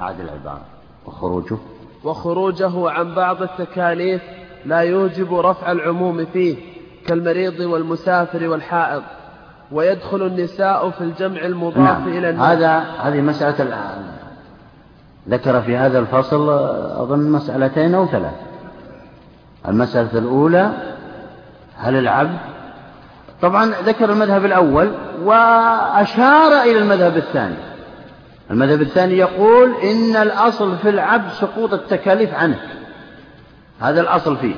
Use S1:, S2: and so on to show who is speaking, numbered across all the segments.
S1: أعد العبارة. وخروجه.
S2: وخروجه عن بعض التكاليف لا يوجب رفع العموم فيه كالمريض والمسافر والحائض. ويدخل النساء في الجمع المضاف نعم. إلى
S1: النساء هذا هذه مسألة الآن. ذكر في هذا الفصل أظن مسألتين أو ثلاث المسألة الأولى هل العبد طبعا ذكر المذهب الأول وأشار إلى المذهب الثاني. المذهب الثاني يقول إن الأصل في العبد سقوط التكاليف عنه. هذا الأصل فيه.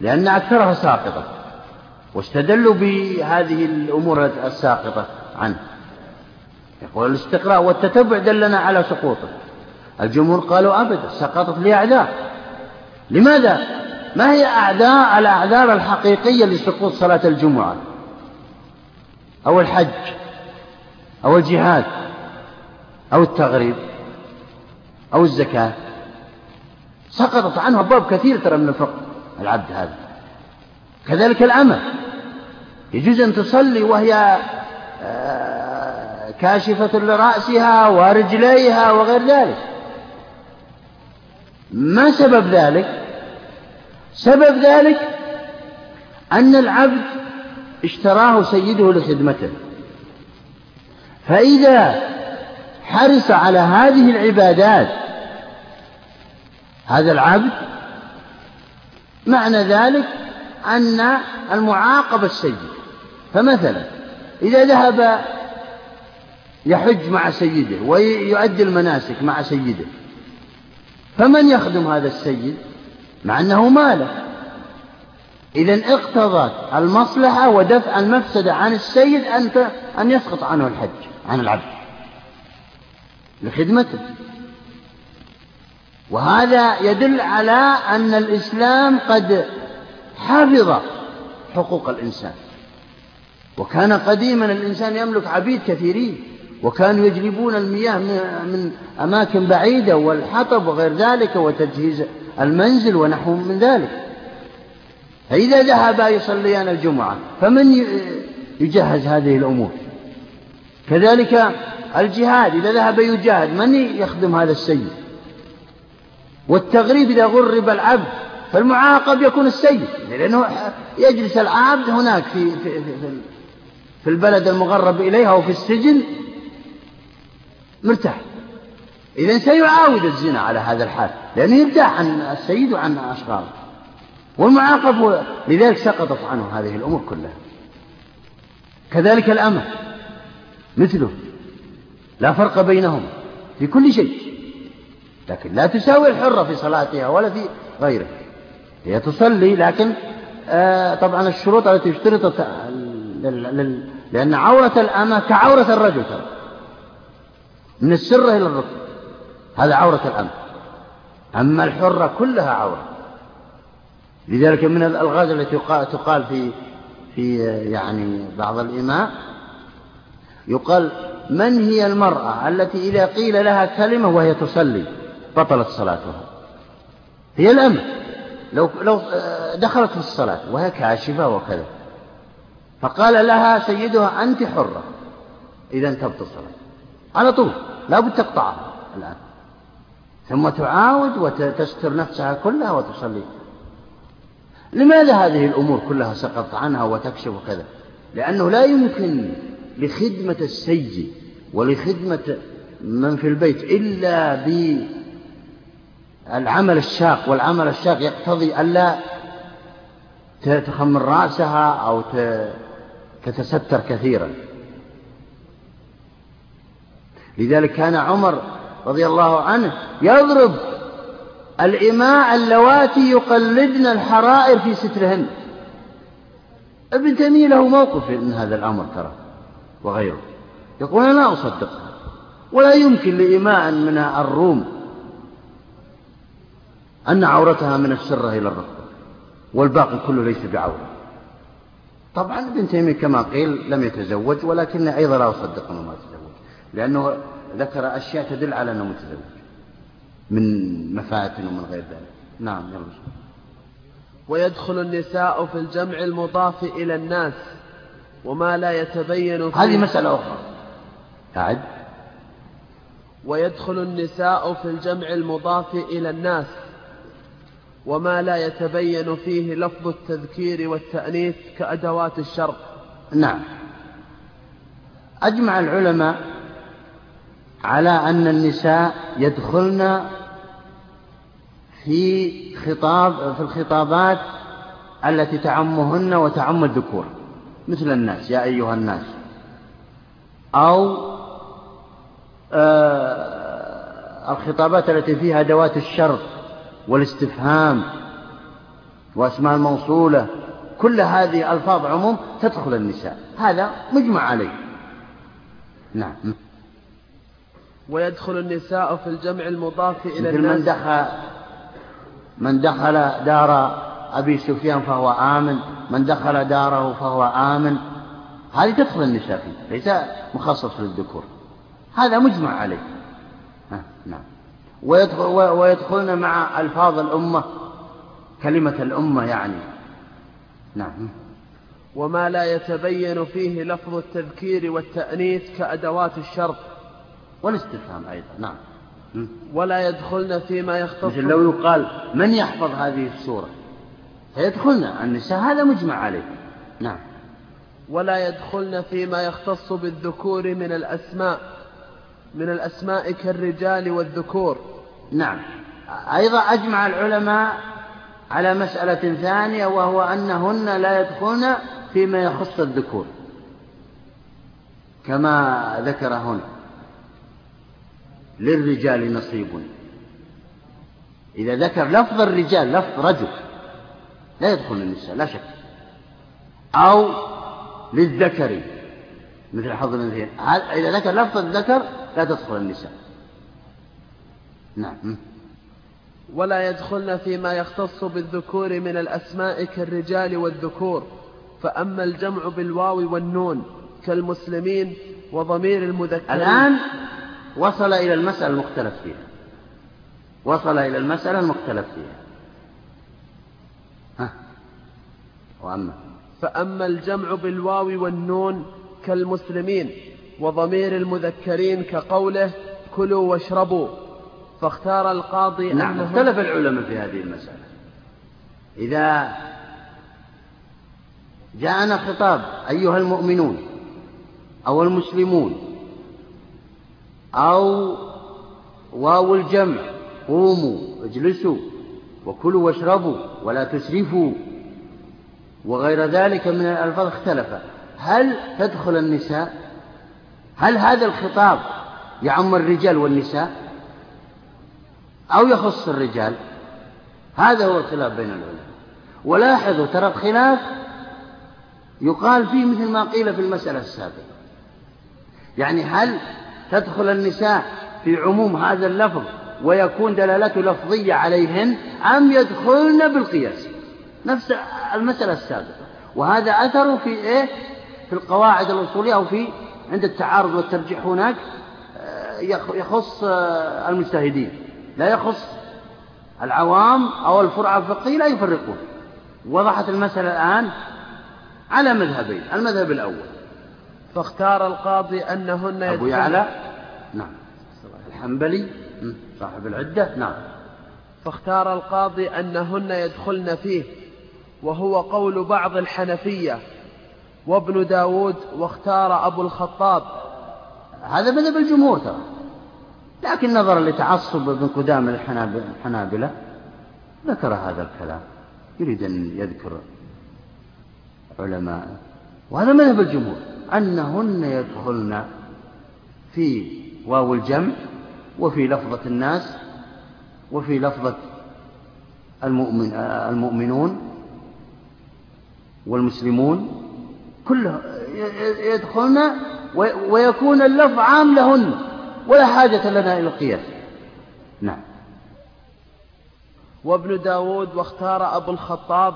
S1: لأن أكثرها ساقطة. واستدلوا بهذه الأمور الساقطة عنه. يقول الاستقراء والتتبع دلنا على سقوطه. الجمهور قالوا أبدا سقطت لأعذار لماذا؟ ما هي أعذار الأعذار الحقيقية لسقوط صلاة الجمعة. أو الحج. أو الجهاد. أو التغريب أو الزكاة. سقطت عنه أبواب كثيرة ترى من الفقه العبد هذا. كذلك الأمة. يجوز أن تصلي وهي آه، كاشفة لرأسها ورجليها وغير ذلك. ما سبب ذلك؟ سبب ذلك أن العبد اشتراه سيده لخدمته. فإذا حرص على هذه العبادات. هذا العبد معنى ذلك أن المعاقبة السيد فمثلا إذا ذهب يحج مع سيده ويؤدي المناسك مع سيده فمن يخدم هذا السيد؟ مع أنه ماله إذا اقتضت المصلحة ودفع المفسدة عن السيد أن أن يسقط عنه الحج عن العبد. لخدمته. وهذا يدل على أن الإسلام قد حفظ حقوق الإنسان. وكان قديما الإنسان يملك عبيد كثيرين وكانوا يجلبون المياه من أماكن بعيدة والحطب وغير ذلك وتجهيز المنزل ونحو من ذلك. فإذا ذهبا يصليان الجمعة فمن يجهز هذه الأمور؟ كذلك الجهاد إذا ذهب يجاهد من يخدم هذا السيد؟ والتغريب إذا غرب العبد فالمعاقب يكون السيد لأنه يجلس العبد هناك في, في, في, في البلد المغرب إليها أو في السجن مرتاح. إذا سيعاود الزنا على هذا الحال لأنه يرتاح عن السيد وعن أشغاله والمعاقب لذلك سقطت عنه هذه الأمور كلها. كذلك الأمة مثله. لا فرق بينهما في كل شيء لكن لا تساوي الحرة في صلاتها ولا في غيره هي تصلي لكن آه طبعا الشروط التي اشترطت لأن عورة الأمة كعورة الرجل ترى. من السرة إلى الركب هذا عورة الأمة. أما الحرة كلها عورة. لذلك من الألغاز التي تقال في في يعني بعض الإماء يقال من هي المرأة التي إذا قيل لها كلمة وهي تصلي؟ بطلت صلاتها. هي الأمة لو لو دخلت في الصلاة وهي كاشفة وكذا. فقال لها سيدها أنت حرة. إذا تبطل الصلاة. على طول. لا بد تقطعها الآن. ثم تعاود وتستر نفسها كلها وتصلي. لماذا هذه الأمور كلها سقطت عنها وتكشف وكذا؟ لأنه لا يمكن لخدمة السيد ولخدمة من في البيت إلا بالعمل الشاق والعمل الشاق يقتضي ألا تخمر رأسها أو تتستر كثيرا. لذلك كان عمر رضي الله عنه يضرب الإماء اللواتي يقلدن الحرائر في سترهن. ابن تيمية له موقف من هذا الأمر ترى. وغيره. يقول أنا لا أصدقها ولا يمكن لإماء من الروم أن عورتها من السرة إلى الركبة والباقي كله ليس بعورة. طبعا ابن تيمية كما قيل لم يتزوج ولكن أيضا لا أصدق أنه ما تزوج لأنه ذكر أشياء تدل على أنه متزوج من مفاتن ومن غير ذلك. نعم يلا.
S2: ويدخل النساء في الجمع المضاف إلى الناس. وما لا يتبين
S1: هذه مسألة أخرى. أعد.
S2: ويدخل النساء في الجمع المضاف إلى الناس وما لا يتبين فيه لفظ التذكير والتأنيث كأدوات الشرط
S1: نعم. أجمع العلماء على أن النساء يدخلن في خطاب في الخطابات التي تعمهن وتعم الذكور. مثل الناس يا أيها الناس. أو آه الخطابات التي فيها أدوات الشرط والاستفهام وأسماء الموصولة كل هذه ألفاظ عموم تدخل النساء. هذا مجمع عليه. نعم.
S2: ويدخل النساء في الجمع المضاف إلى الناس
S1: من دخل من دخل دار أبي سفيان فهو آمن من دخل داره فهو آمن. هذه تدخل النساء فيه ليس مخصص للذكور. هذا مجمع عليه. نعم. ويدخل ويدخلن مع ألفاظ الأمة كلمة الأمة يعني. نعم.
S2: وما لا يتبين فيه لفظ التذكير والتأنيث كأدوات الشرط.
S1: والاستفهام أيضا نعم.
S2: ولا يدخلن فيما يختص
S1: مثل لو يقال من يحفظ هذه السورة؟ فيدخلن النساء هذا مجمع عليه. نعم.
S2: ولا يدخلن فيما يختص بالذكور من الأسماء من الأسماء كالرجال والذكور.
S1: نعم. أيضا أجمع العلماء على مسألة ثانية وهو أنهن لا يدخلن فيما يخص الذكور كما ذكر هنا للرجال نصيب. إذا ذكر لفظ الرجال لفظ رجل. لا يدخل النساء لا شك. أو للذكر مثل حظ الأنثيين. إذا ذكر لفظ الذكر لا تدخل النساء. نعم.
S2: ولا يدخلن فيما يختص بالذكور من الأسماء كالرجال والذكور. فأما الجمع بالواو والنون كالمسلمين وضمير المذكر
S1: الآن وصل إلى المسألة المختلف فيها. وصل إلى المسألة المختلف فيها ها وأما.
S2: فأما الجمع بالواو والنون كالمسلمين وضمير المذكرين كقوله كلوا واشربوا فاختار القاضي
S1: نعم
S2: أنه
S1: اختلف العلماء في هذه المسألة. إذا جاءنا خطاب أيها المؤمنون أو المسلمون أو واو الجمع قوموا اجلسوا وكلوا واشربوا ولا تسرفوا. وغير ذلك من الألفاظ اختلف. هل تدخل النساء؟ هل هذا الخطاب يعم الرجال والنساء؟ أو يخص الرجال؟ هذا هو الخلاف بين العلماء. ولاحظوا ترى الخلاف يقال فيه مثل ما قيل في المسألة السابقة. يعني هل تدخل النساء في عموم هذا اللفظ ويكون دلالته لفظية عليهن أم يدخلن بالقياس؟ نفس المسألة السابقة. وهذا أثره في إيه؟ في القواعد الأصولية أو في عند التعارض والترجيح هناك يخص المجتهدين. لا يخص العوام أو الفرع الفقهي لا يفرقون. وضحت المسألة الآن على مذهبين. المذهب الأول.
S2: فاختار القاضي أنهن
S1: أبو يعلى؟ نعم. الحنبلي؟ صاحب العدة؟ نعم.
S2: فاختار القاضي أنهن يدخلن فيه. وهو قول بعض الحنفية وابن داود واختار أبو الخطاب.
S1: هذا مذهب الجمهور ترى. لكن نظرا لتعصب ابن قدام الحنابلة ذكر هذا الكلام. يريد أن يذكر علماء وهذا مذهب الجمهور. أنهن يدخلن في واو الجمع وفي لفظة الناس وفي لفظة المؤمن المؤمنون والمسلمون كله يدخلن ويكون اللفظ عام لهن ولا حاجة لنا إلى القياس. نعم.
S2: وابن داود واختار أبو الخطاب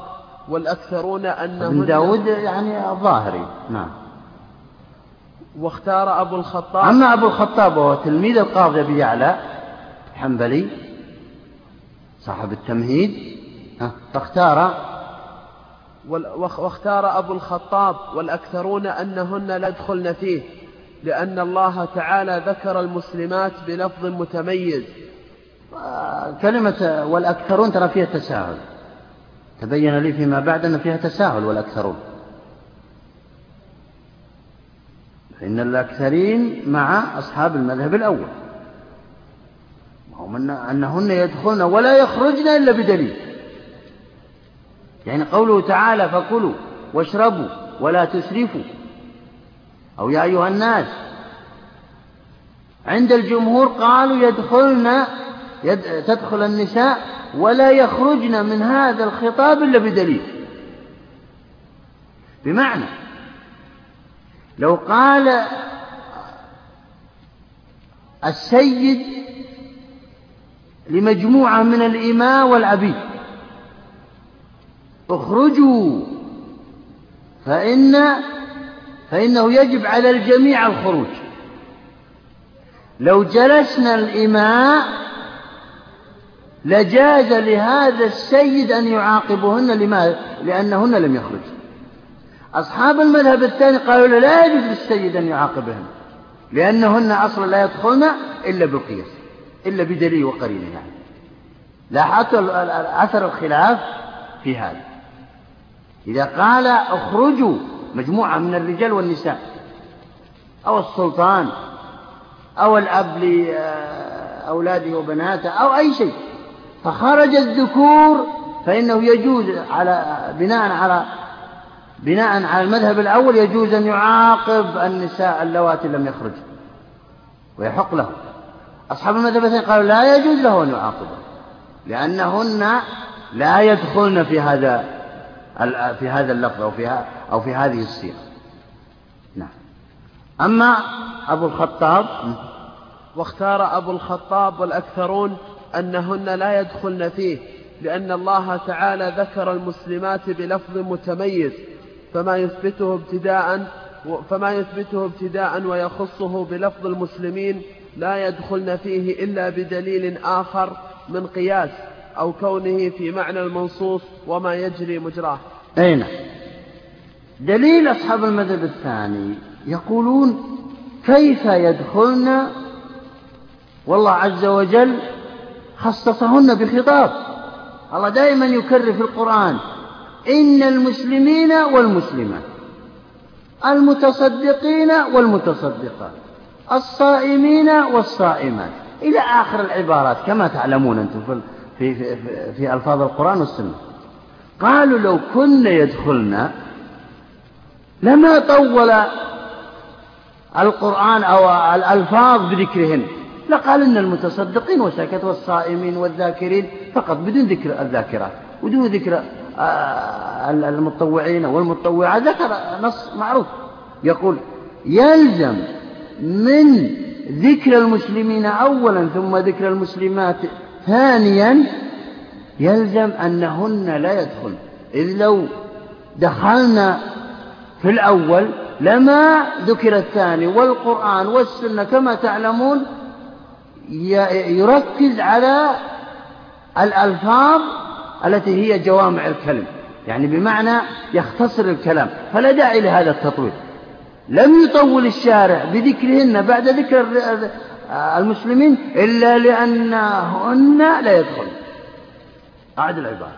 S2: والأكثرون أنه
S1: ابن داود يعني الظاهري. نعم.
S2: واختار أبو الخطاب
S1: أما أبو الخطاب وهو تلميذ القاضي أبي يعلى حنبلي صاحب التمهيد فاختار
S2: واختار أبو الخطاب والأكثرون أنهن لا يدخلن فيه لأن الله تعالى ذكر المسلمات بلفظ متميز.
S1: كلمة والأكثرون ترى فيها تساهل. تبين لي فيما بعد أن فيها تساهل والأكثرون. فإن الأكثرين مع أصحاب المذهب الأول. وهم أنهن يدخلن ولا يخرجن إلا بدليل. يعني قوله تعالى فكلوا واشربوا ولا تسرفوا. أو يا أيها الناس عند الجمهور قالوا يدخلن يد تدخل النساء ولا يخرجن من هذا الخطاب إلا بدليل. بمعنى لو قال السيد لمجموعة من الإماء والعبيد اخرجوا. فإن فإنه يجب على الجميع الخروج. لو جلسنا الإماء لجاز لهذا السيد أن يعاقبهن لماذا؟ لأنهن لم يخرجن أصحاب المذهب الثاني قالوا لا يجوز للسيد أن يعاقبهن لأنهن أصلا لا يدخلن إلا بالقياس إلا بدليل وقرينة يعني. لاحظت أثر الخلاف في هذا. إذا قال اخرجوا مجموعة من الرجال والنساء أو السلطان أو الأب لأولاده وبناته أو أي شيء فخرج الذكور فإنه يجوز على بناء على بناء على المذهب الأول يجوز أن يعاقب النساء اللواتي لم يخرج ويحق له. أصحاب المذهب الثاني قالوا لا يجوز له أن يعاقبه لأنهن لا يدخلن في هذا في هذا اللفظ أو في أو في هذه الصيغة نعم. أما أبو الخطاب
S2: واختار أبو الخطاب والأكثرون أنهن لا يدخلن فيه لأن الله تعالى ذكر المسلمات بلفظ متميز فما يثبته ابتداء فما يثبته ابتداء ويخصه بلفظ المسلمين لا يدخلن فيه إلا بدليل آخر من قياس. أو كونه في معنى المنصوص وما يجري مجراه.
S1: أين نعم. دليل أصحاب المذهب الثاني يقولون كيف يدخلن والله عز وجل خصصهن بخطاب الله دائما يكرر في القرآن إن المسلمين والمسلمات المتصدقين والمتصدقات الصائمين والصائمات. إلى آخر العبارات كما تعلمون أنتم في, في, في, ألفاظ القرآن والسنة. قالوا لو كن يدخلن لما طول القرآن أو الألفاظ بذكرهن. لقال إن المتصدقين وسكت والصائمين والذاكرين فقط بدون ذكر الذاكرات. بدون ذكر آه، المتطوعين والمتطوعات ذكر نص معروف. يقول يلزم من ذكر المسلمين أولا ثم ذكر المسلمات ثانيا يلزم أنهن لا يدخل. إذ لو دخلنا في الأول لما ذكر الثاني والقرآن والسنة كما تعلمون يركز على الألفاظ التي هي جوامع الكلم. يعني بمعنى يختصر الكلام. فلا داعي لهذا التطويل. لم يطول الشارع بذكرهن بعد ذكر المسلمين إلا لأنهن لا يدخل أعد العبارة.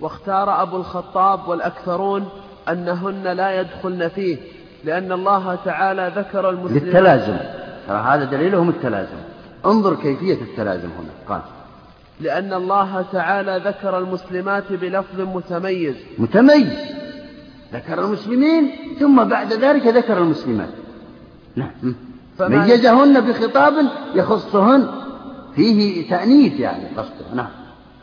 S2: واختار أبو الخطاب والأكثرون أنهن لا يدخلن فيه لأن الله تعالى ذكر المسلمين.
S1: للتلازم. ترى هذا دليلهم التلازم. انظر كيفية التلازم هنا. قال.
S2: لأن الله تعالى ذكر المسلمات بلفظ متميز.
S1: متميز. ذكر المسلمين ثم بعد ذلك ذكر المسلمات. نعم. ميزهن بخطاب يخصهن. فيه تأنيث يعني قصده. نعم.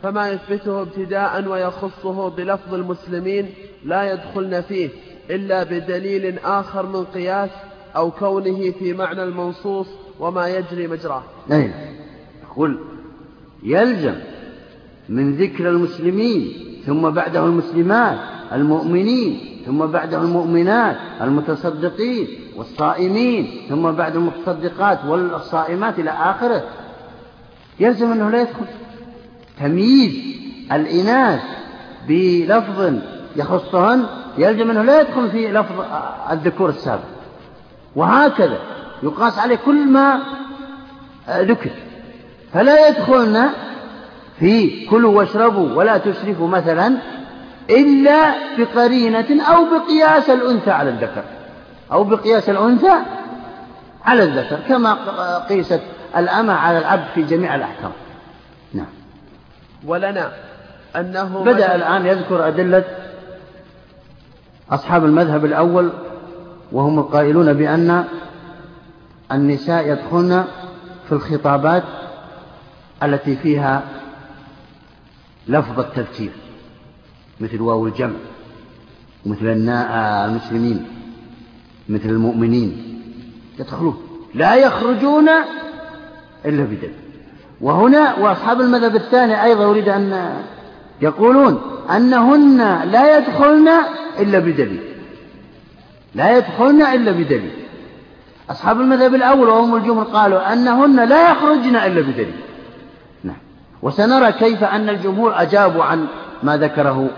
S2: فما يثبته ابتداء ويخصه بلفظ المسلمين لا يدخلن فيه إلا بدليل آخر من قياس أو كونه في معنى المنصوص وما يجري مجراه.
S1: أين يقول يلزم من ذكر المسلمين ثم بعده المسلمات المؤمنين ثم بعده المؤمنات المتصدقين والصائمين ثم بعد المتصدقات والصائمات إلى آخره. يلزم أنه لا يدخل. تمييز الإناث بلفظ يخصهن يلزم أنه لا يدخل في لفظ الذكور السابق. وهكذا يقاس عليه كل ما ذكر. فلا يدخلن في كلوا واشربوا ولا تسرفوا مثلا إلا بقرينة أو بقياس الأنثى على الذكر. أو بقياس الأنثى على الذكر كما قيست الأمة على العبد في جميع الأحكام. نعم.
S2: ولنا أنه
S1: بدأ الآن يذكر أدلة أصحاب المذهب الأول وهم القائلون بأن النساء يدخلن في الخطابات التي فيها لفظ التذكير مثل واو الجمع مثل المسلمين. مثل المؤمنين يدخلون. لا يخرجون إلا بدليل وهنا وأصحاب المذهب الثاني أيضا أريد أن يقولون أنهن لا يدخلن إلا بدليل. لا يدخلن إلا بدليل. أصحاب المذهب الأول وهم الجمهور قالوا أنهن لا يخرجن إلا بدليل. نعم. وسنرى كيف أن الجمهور أجابوا عن ما ذكره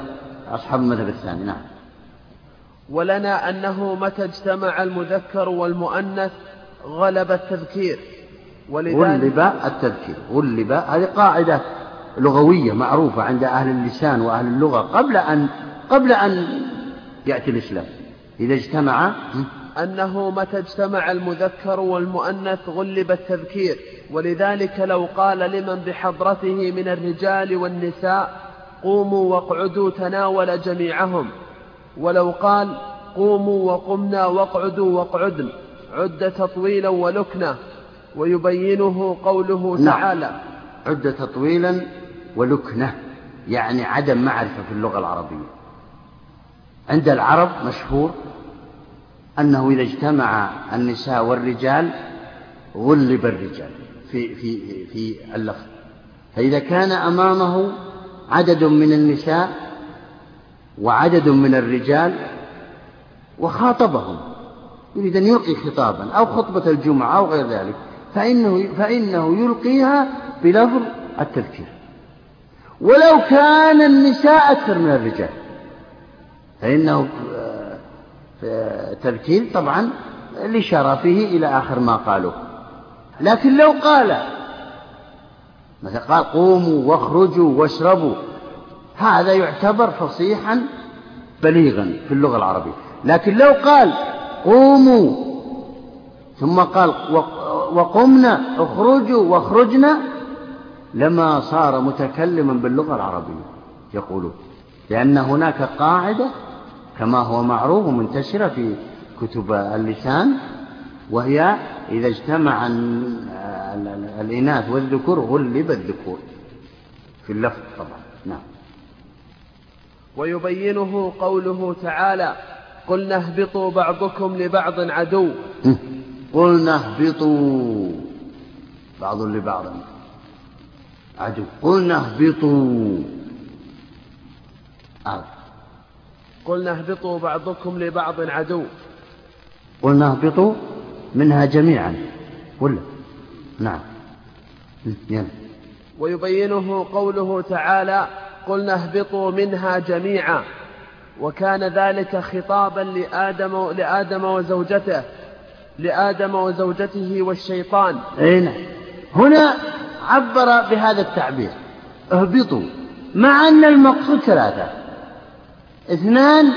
S1: أصحاب المذهب الثاني. نعم.
S2: ولنا أنه متى اجتمع المذكر والمؤنث غلب التذكير.
S1: غلب التذكير. غلب هذه قاعدة لغوية معروفة عند أهل اللسان وأهل اللغة قبل أن قبل أن يأتي الإسلام. إذا اجتمع
S2: أنه متى اجتمع المذكر والمؤنث غلب التذكير. ولذلك لو قال لمن بحضرته من الرجال والنساء قوموا واقعدوا تناول جميعهم. ولو قال قوموا وقمنا واقعدوا واقعدن. عد تطويلا ولكنة ويبينه قوله نعم. تعالى.
S1: عد تطويلا ولكنة يعني عدم معرفة في اللغة العربية. عند العرب مشهور أنه إذا اجتمع النساء والرجال غلب الرجال في في في اللفظ. فإذا كان أمامه عدد من النساء وعدد من الرجال وخاطبهم يريد أن يلقي خطابا أو خطبة الجمعة أو غير ذلك فإنه, فإنه يلقيها بلفظ التذكير. ولو كان النساء أكثر من الرجال فإنه آه، تذكير طبعا لشرفه إلى آخر ما قالوا لكن لو قال مثلا قال قوموا واخرجوا واشربوا هذا يعتبر فصيحا بليغا في اللغة العربية. لكن لو قال قوموا ثم قال وقمنا اخرجوا واخرجنا لما صار متكلما باللغة العربية يقولون لأن هناك قاعدة كما هو معروف ومنتشرة في كتب اللسان وهي إذا اجتمع الإناث والذكور غلب الذكور. في اللفظ طبعا. نعم.
S2: ويبينه قوله تعالى قلنا اهبطوا بعضكم لبعض عدو.
S1: قلنا اهبطوا بعض لبعض. عدو قلنا اهبطوا
S2: آه. قلنا اهبطوا بعضكم لبعض عدو.
S1: قلنا اهبطوا منها جميعا. ولا نعم. يلا.
S2: ويبينه قوله تعالى قلنا اهبطوا منها جميعا. وكان ذلك خطابا لآدم, لآدم وزوجته لآدم وزوجته والشيطان.
S1: أين نعم. هنا عبر بهذا التعبير. اهبطوا مع أن المقصود ثلاثة. اثنان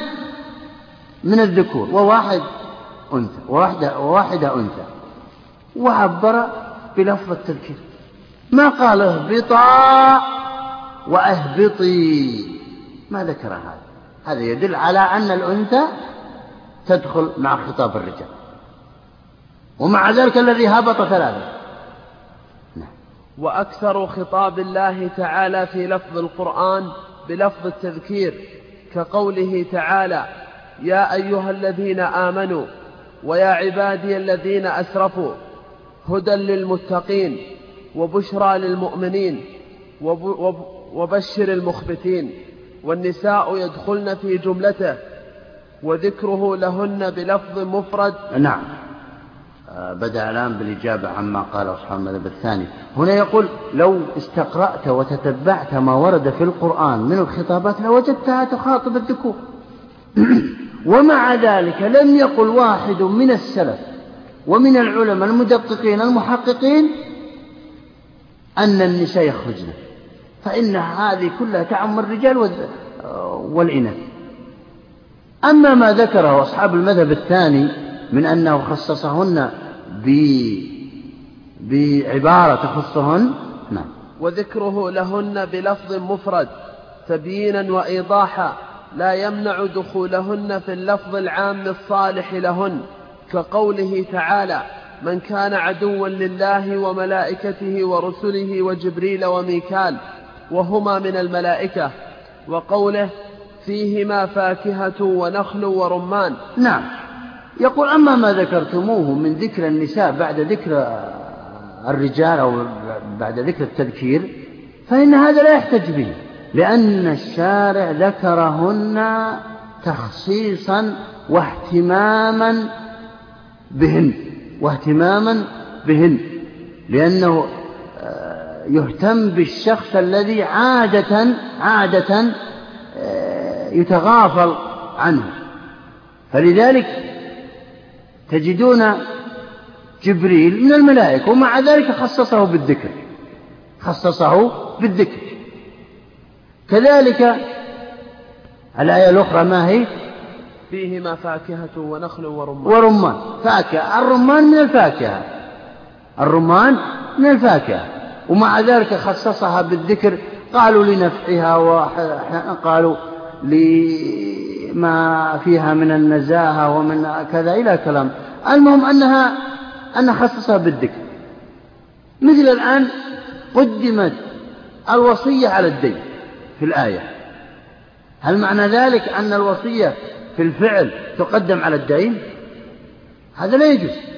S1: من الذكور وواحد أنثى وواحدة, وواحدة أنثى. وعبر بلفظ التذكير. ما قال اهبطا؟ وأهبطي. ما ذكر هذا. هذا يدل على أن الأنثى تدخل مع خطاب الرجال. ومع ذلك الذي هبط ثلاثة.
S2: نعم. وأكثر خطاب الله تعالى في لفظ القرآن بلفظ التذكير كقوله تعالى يا أيها الذين آمنوا ويا عبادي الذين أسرفوا هدى للمتقين وبشرى للمؤمنين وبشر المخبتين والنساء يدخلن في جملته وذكره لهن بلفظ مفرد.
S1: نعم. آه، بدأ الآن بالإجابة عما قال أصحاب المذهب الثاني. هنا يقول لو استقرأت وتتبعت ما ورد في القرآن من الخطابات لوجدتها تخاطب الذكور. ومع ذلك لم يقل واحد من السلف ومن العلماء المدققين المحققين أن النساء يخرجن. فإن هذه كلها تعم الرجال والإناث. أما ما ذكره أصحاب المذهب الثاني من أنه خصصهن بعبارة تخصهن نعم.
S2: وذكره لهن بلفظ مفرد تبيينا وإيضاحا لا يمنع دخولهن في اللفظ العام الصالح لهن كقوله تعالى من كان عدوا لله وملائكته ورسله وجبريل وميكال وهما من الملائكة وقوله فيهما فاكهة ونخل ورمان.
S1: نعم. يقول أما ما ذكرتموه من ذكر النساء بعد ذكر الرجال أو بعد ذكر التذكير فإن هذا لا يحتج به لأن الشارع ذكرهن تخصيصا واهتماما بهن واهتماما بهن لأنه يهتم بالشخص الذي عادة عادة آه، يتغافل عنه. فلذلك تجدون جبريل من الملائكة ومع ذلك خصصه بالذكر. خصصه بالذكر. كذلك الآية الأخرى ما هي؟
S2: فيهما فاكهة ونخل ورمان.
S1: ورمان. فاكهة. الرمان من الفاكهة. الرمان من الفاكهة. ومع ذلك خصصها بالذكر. قالوا لنفعها وقالوا لما فيها من النزاهة ومن كذا إلى كلام. المهم أنها أن خصصها بالذكر. مثل الآن قدمت الوصية على الدين في الآية. هل معنى ذلك أن الوصية في الفعل تقدم على الدين؟ هذا لا يجوز.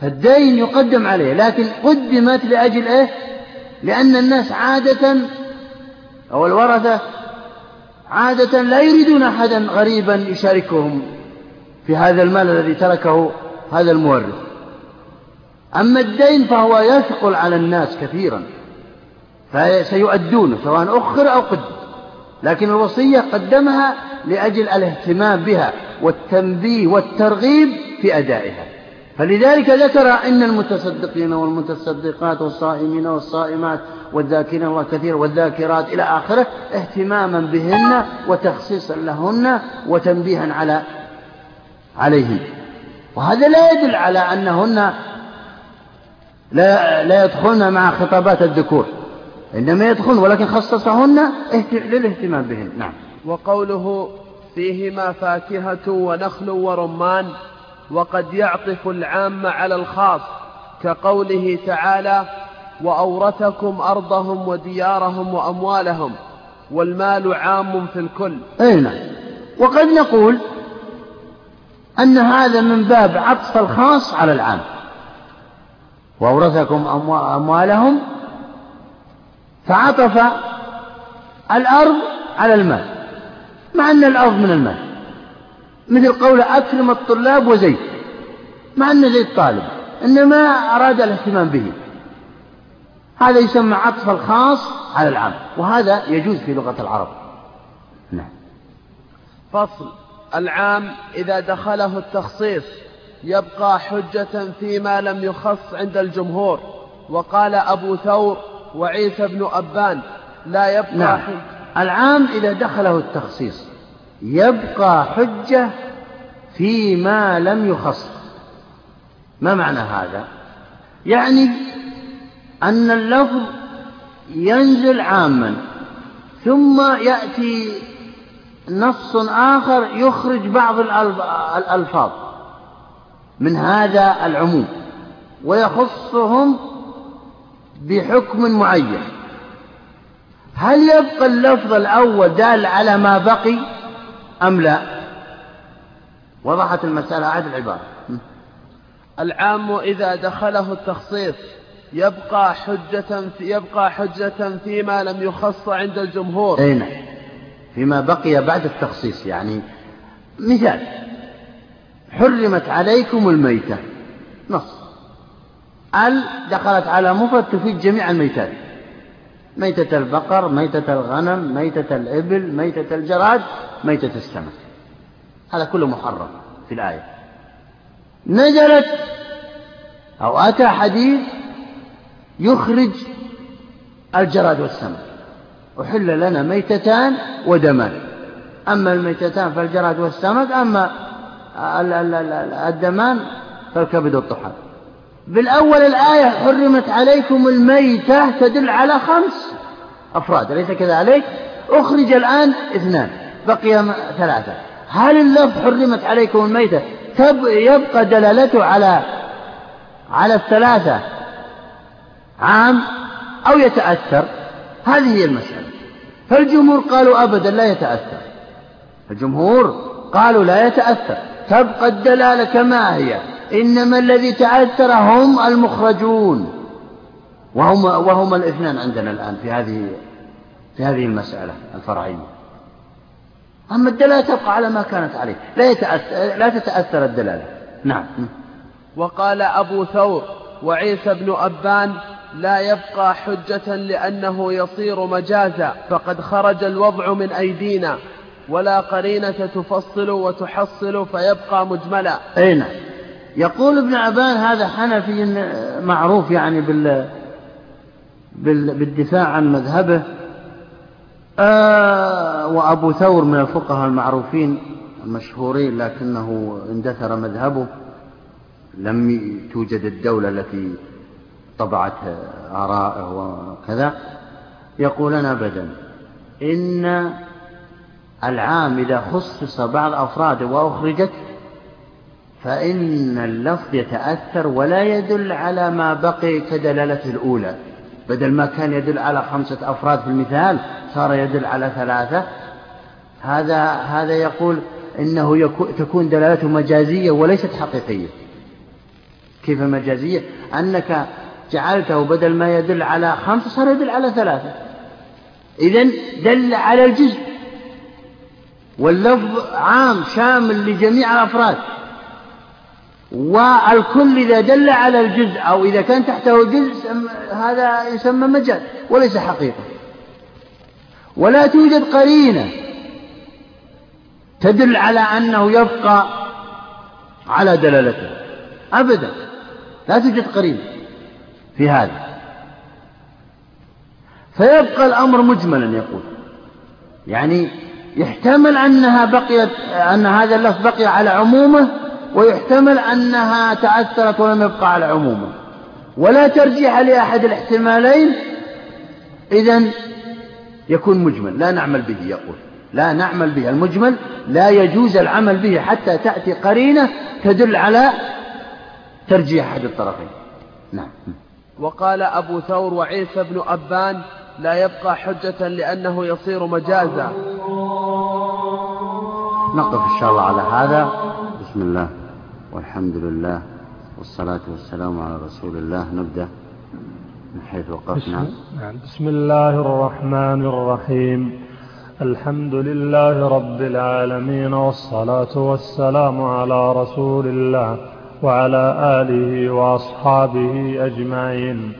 S1: فالدين يقدم عليه لكن قدمت لأجل إيه؟ لأن الناس عادة أو الورثة عادة لا يريدون أحدا غريبا يشاركهم في هذا المال الذي تركه هذا المورث. أما الدين فهو يثقل على الناس كثيرا فسيؤدونه سواء أخر أو قدم. لكن الوصية قدمها لأجل الاهتمام بها والتنبيه والترغيب في أدائها. فلذلك ذكر إن المتصدقين والمتصدقات والصائمين والصائمات والذاكرين الله كثيرا والذاكرات إلى آخره اهتماما بهن وتخصيصا لهن وتنبيها على عليهن. وهذا لا يدل على أنهن لا, لا يدخلن مع خطابات الذكور إنما يدخلن ولكن خصصهن للاهتمام بهن. نعم.
S2: وقوله فيهما فاكهة ونخل ورمان. وقد يعطف العام على الخاص كقوله تعالى وأورثكم أرضهم وديارهم وأموالهم والمال عام في الكل.
S1: أي نعم. وقد نقول أن هذا من باب عطف الخاص على العام. وأورثكم أموالهم فعطف الأرض على المال مع أن الأرض من المال. مثل قول أكرم الطلاب وزيد مع أن زيد طالب إنما أراد الاهتمام به. هذا يسمى عطف الخاص على العام وهذا يجوز في لغة العرب. نعم.
S2: فصل. العام إذا دخله التخصيص يبقى حجة فيما لم يخص عند الجمهور. وقال أبو ثور وعيسى بن أبان لا يبقى
S1: نعم. العام إذا دخله التخصيص يبقى حجة فيما لم يخص. ما معنى هذا؟ يعني أن اللفظ ينزل عاما ثم يأتي نص آخر يخرج بعض الألفاظ من هذا العموم ويخصهم بحكم معين. هل يبقى اللفظ الأول دال على ما بقي؟ أم لا؟ وضحت المسألة عاد العبارة.
S2: العام إذا دخله التخصيص يبقى حجة في يبقى حجة فيما لم يخص عند الجمهور.
S1: أي نعم. فيما بقي بعد التخصيص يعني مثال. حرمت عليكم الميتة. نص. ال دخلت على مفرد تفيد جميع الميتات. ميتة البقر ميتة الغنم ميتة الإبل ميتة الجراد ميتة السمك. هذا كله محرم في الآية. نزلت أو أتى حديث يخرج الجراد والسمك. أحل لنا ميتتان ودمان. أما الميتتان فالجراد والسمك أما الدمان فالكبد والطحال. بالأول الآية حرمت عليكم الميتة تدل على خمس أفراد أليس كذلك؟ أخرج الآن اثنان بقي ثلاثة. هل اللفظ حرمت عليكم الميتة يبقى دلالته على على الثلاثة عام أو يتأثر؟ هذه هي المسألة. فالجمهور قالوا أبدا لا يتأثر. الجمهور قالوا لا يتأثر. تبقى الدلالة كما هي. إنما الذي تأثر هم المخرجون. وهم وهم الاثنان عندنا الآن في هذه في هذه المسألة الفرعية. أما الدلالة تبقى على ما كانت عليه. لا يتأثر لا تتأثر الدلالة. نعم.
S2: وقال أبو ثور وعيسى بن أبان لا يبقى حجة لأنه يصير مجازا فقد خرج الوضع من أيدينا. ولا قرينة تفصل وتحصل فيبقى مجملا.
S1: أي نعم. يقول ابن عبان هذا حنفي معروف يعني بال بالدفاع عن مذهبه. آه وأبو ثور من الفقهاء المعروفين المشهورين لكنه اندثر مذهبه. لم توجد الدولة التي طبعت آراءه وكذا. يقولون أبدا إن العام إذا خصص بعض أفراده وأخرجت فإن اللفظ يتأثر ولا يدل على ما بقي كدلالته الأولى. بدل ما كان يدل على خمسة أفراد في المثال صار يدل على ثلاثة. هذا هذا يقول إنه تكون دلالته مجازية وليست حقيقية. كيف مجازية؟ أنك جعلته بدل ما يدل على خمسة صار يدل على ثلاثة. إذا دل على الجزء. واللفظ عام شامل لجميع الأفراد. والكل إذا دل على الجزء أو إذا كان تحته جزء هذا يسمى مجاز وليس حقيقة. ولا توجد قرينة تدل على أنه يبقى على دلالته. أبدا لا توجد قرينة في هذا. فيبقى الأمر مجملا يقول. يعني يحتمل أنها بقيت أن هذا اللفظ بقي على عمومه ويحتمل أنها تأثرت ولم يبقى على عمومه. ولا ترجيح لأحد الاحتمالين إذا يكون مجمل. لا نعمل به يقول. لا نعمل به المجمل لا يجوز العمل به حتى تأتي قرينة تدل على ترجيح أحد الطرفين. نعم.
S2: وقال أبو ثور وعيسى بن أبان لا يبقى حجة لأنه يصير مجازا.
S1: نقف إن شاء الله على هذا. بسم الله. والحمد لله والصلاة والسلام على رسول الله. نبدأ من حيث وقفنا.
S3: نعم. بسم الله الرحمن الرحيم. الحمد لله رب العالمين والصلاة والسلام على رسول الله وعلى آله وأصحابه أجمعين.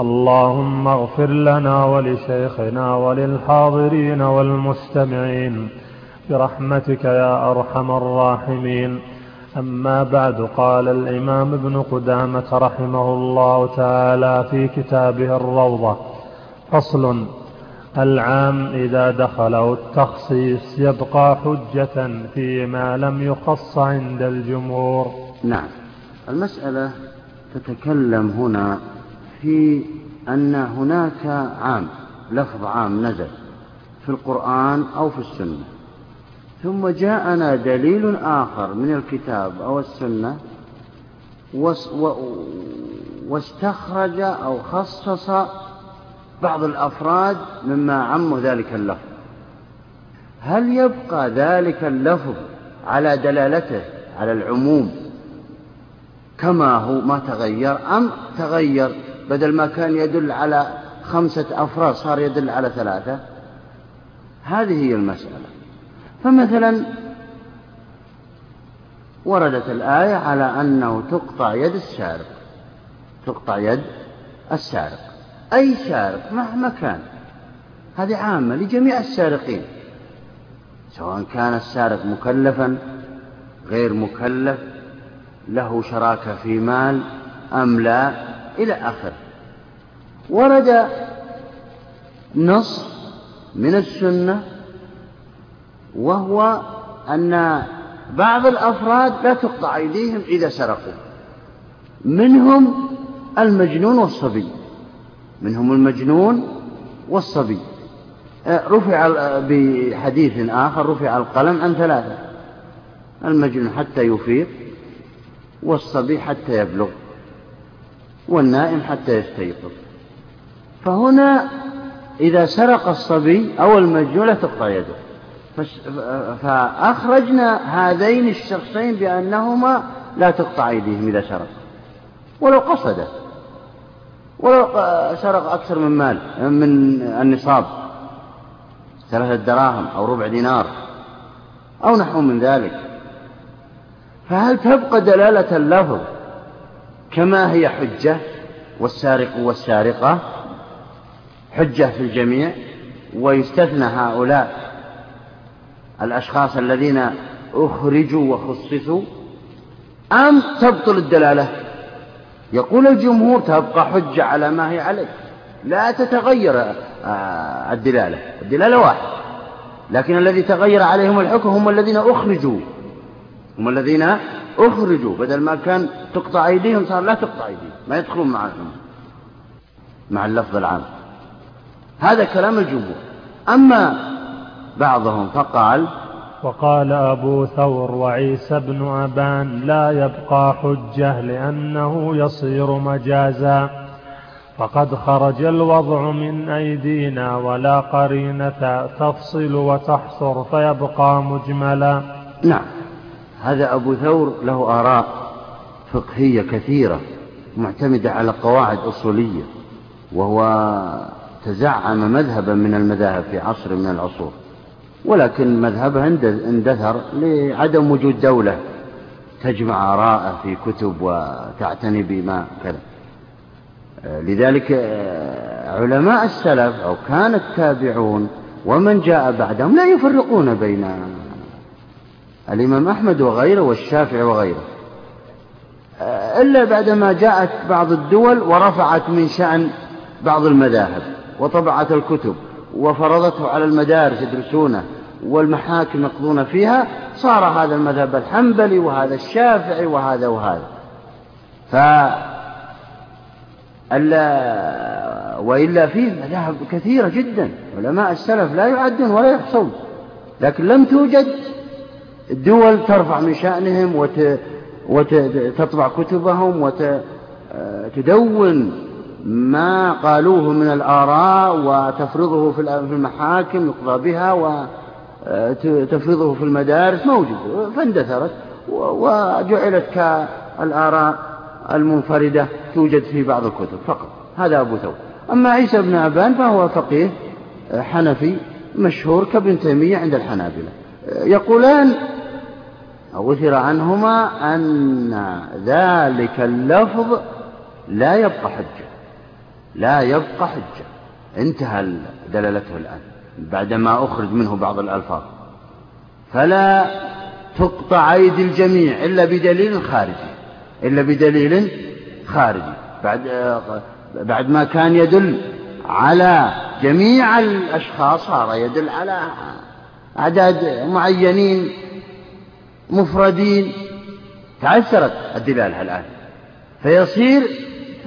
S3: اللهم اغفر لنا ولشيخنا وللحاضرين والمستمعين. برحمتك يا أرحم الراحمين. أما بعد قال الإمام ابن قدامة رحمه الله تعالى في كتابه الروضة فصل العام إذا دخله التخصيص يبقى حجة فيما لم يخص عند الجمهور.
S1: نعم. المسألة تتكلم هنا في أن هناك عام لفظ عام نزل في القرآن أو في السنة. ثم جاءنا دليل آخر من الكتاب أو السنة واستخرج أو خصص بعض الأفراد مما عم ذلك اللفظ. هل يبقى ذلك اللفظ على دلالته على العموم كما هو ما تغير أم تغير بدل ما كان يدل على خمسة أفراد صار يدل على ثلاثة؟ هذه هي المسألة. فمثلا وردت الآية على أنه تقطع يد السارق تقطع يد السارق. أي سارق؟ مهما كان. هذه عامة لجميع السارقين. سواء كان السارق مكلفا غير مكلف له شراكة في مال أم لا إلى آخره. ورد نص من السنة وهو أن بعض الأفراد لا تقطع أيديهم إذا سرقوا. منهم المجنون والصبي. منهم المجنون والصبي. آه، رفع بحديث آخر رفع القلم عن ثلاثة. المجنون حتى يفيق والصبي حتى يبلغ والنائم حتى يستيقظ. فهنا إذا سرق الصبي أو المجنون لا تقطع يده. فأخرجنا هذين الشخصين بأنهما لا تقطع أيديهم إذا سرق ولو قصد. ولو سرق أكثر من مال من النصاب. ثلاثة دراهم أو ربع دينار أو نحو من ذلك. فهل تبقى دلالة اللفظ كما هي حجة والسارق والسارقة؟ حجة في الجميع ويستثنى هؤلاء الأشخاص الذين أخرجوا وخصصوا أم تبطل الدلالة؟ يقول الجمهور تبقى حجة على ما هي عليه. لا تتغير آه، الدلالة. الدلالة واحد. لكن الذي تغير عليهم الحكم هم الذين أخرجوا. هم الذين أخرجوا. بدل ما كان تقطع أيديهم صار لا تقطع أيديهم. ما يدخلون معهم مع اللفظ العام. هذا كلام الجمهور. أما بعضهم فقال
S3: وقال أبو ثور وعيسى بن أبان لا يبقى حجة لأنه يصير مجازا. فقد خرج الوضع من أيدينا ولا قرينة تفصل وتحصر فيبقى مجملا.
S1: نعم هذا أبو ثور له آراء فقهية كثيرة معتمدة على قواعد أصولية وهو تزعم مذهبا من المذاهب في عصر من العصور. ولكن مذهبه اندثر لعدم وجود دولة تجمع آراءه في كتب وتعتني بما كذا. لذلك علماء السلف أو كان التابعون ومن جاء بعدهم لا يفرقون بين الإمام أحمد وغيره والشافعي وغيره. إلا بعدما جاءت بعض الدول ورفعت من شأن بعض المذاهب وطبعت الكتب. وفرضته على المدارس يدرسونه والمحاكم يقضون فيها صار هذا المذهب الحنبلي وهذا الشافعي وهذا وهذا. ف وإلا فيه مذاهب كثيرة جدا علماء السلف لا يعدون ولا يحصون لكن لم توجد دول ترفع من شأنهم وت... وتطبع كتبهم وتدون ما قالوه من الآراء وتفرضه في المحاكم يقضى بها وتفرضه في المدارس موجود فاندثرت وجعلت كالآراء المنفردة توجد في بعض الكتب فقط هذا أبو ثور. أما عيسى بن أبان فهو فقيه حنفي مشهور كابن تيمية عند الحنابلة. يقولان أثر عنهما أن ذلك اللفظ لا يبقى حجة. لا يبقى حجة. انتهى دلالته الآن بعدما أخرج منه بعض الألفاظ. فلا تقطع أيدي الجميع إلا بدليل خارجي إلا بدليل خارجي. بعد بعد ما كان يدل على جميع الأشخاص صار يدل على أعداد معينين مفردين. تعثرت الدلالة الآن. فيصير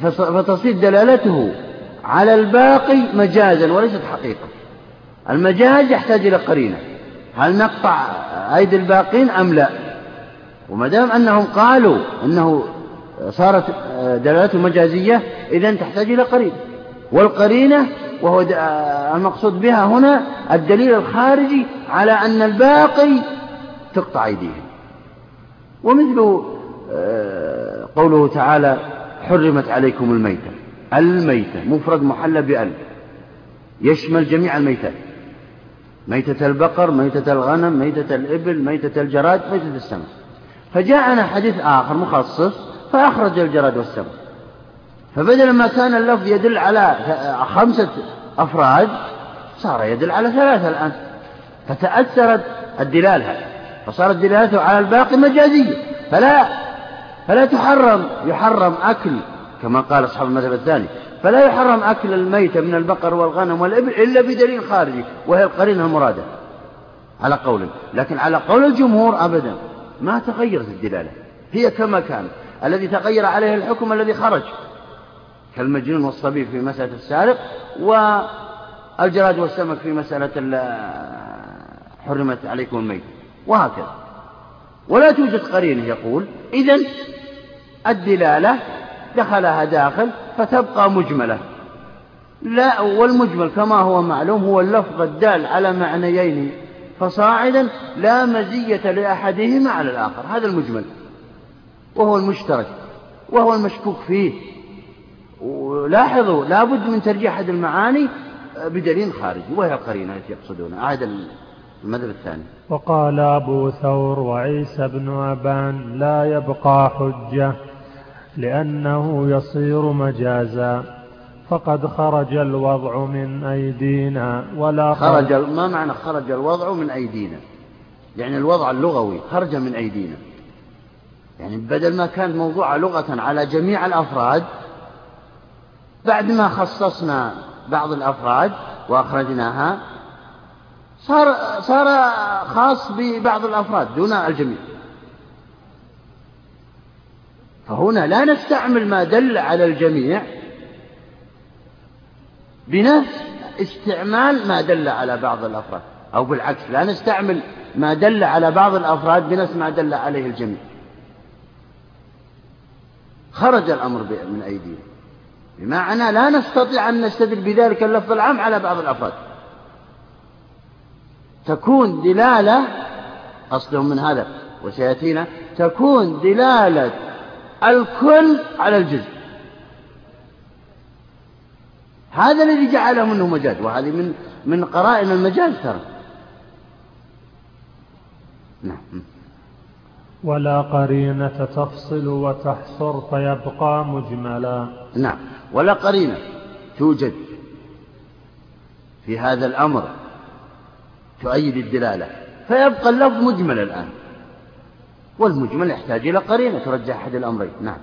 S1: فتصير دلالته على الباقي مجازا وليست حقيقة. المجاز يحتاج إلى قرينة. هل نقطع أيدي الباقين أم لا؟ وما دام أنهم قالوا أنه صارت دلالته مجازية إذا تحتاج إلى قرينة. والقرينة وهو المقصود بها هنا الدليل الخارجي على أن الباقي تقطع أيديهم. ومثل آه، قوله تعالى حرمت عليكم الميتة. الميتة مفرد محلى بأل يشمل جميع الميتات. ميتة البقر ميتة الغنم ميتة الإبل ميتة الجراد ميتة السمك. فجاءنا حديث آخر مخصص فأخرج الجراد والسمك. فبدل ما كان اللفظ يدل على خمسة أفراد صار يدل على ثلاثة الآن. فتأثرت الدلالة. فصارت دلالته على الباقي مجازية. فلا فلا تحرم يحرم أكل كما قال أصحاب المذهب الثاني فلا يحرم أكل الميت من البقر والغنم والإبل إلا بدليل خارجي وهي القرينة المرادة. على قول لكن على قول الجمهور أبدا. ما تغيرت الدلالة. هي كما كانت. الذي تغير عليه الحكم الذي خرج. كالمجنون والصبي في مسألة السارق والجراد والسمك في مسألة حرمت عليكم الميت. وهكذا. ولا توجد قرينة يقول إذا الدلالة دخلها داخل فتبقى مجملة. لا والمجمل كما هو معلوم هو اللفظ الدال على معنيين فصاعدا لا مزية لأحدهما على الآخر هذا المجمل. وهو المشترك وهو المشكوك فيه. ولاحظوا لابد من ترجيح أحد المعاني بدليل خارجي وهي القرينة التي يقصدونها. هذا المذهب الثاني.
S3: وقال أبو ثور وعيسى بن أبان لا يبقى حجة لأنه يصير مجازا فقد خرج الوضع من أيدينا ولا
S1: خرج ما معنى خرج الوضع من أيدينا؟ يعني الوضع اللغوي خرج من أيدينا. يعني بدل ما كان موضوع لغة على جميع الأفراد بعد ما خصصنا بعض الأفراد وأخرجناها صار صار خاص ببعض الأفراد دون الجميع. فهنا لا نستعمل ما دل على الجميع بنفس استعمال ما دل على بعض الأفراد أو بالعكس لا نستعمل ما دل على بعض الأفراد بنفس ما دل عليه الجميع. خرج الأمر من أيدينا. بمعنى لا نستطيع أن نستدل بذلك اللفظ العام على بعض الأفراد. تكون دلالة قصدهم من هذا وسيأتينا تكون دلالة الكل على الجزء. هذا الذي جعله منه مجاز وهذه من من قرائن المجاز ترى.
S3: نعم. ولا قرينة تفصل وتحصر فيبقى مجملا.
S1: نعم. ولا قرينة توجد في هذا الأمر. تؤيد الدلالة فيبقى اللفظ مجمل الآن. والمجمل يحتاج إلى قرينة ترجح أحد الأمرين. نعم.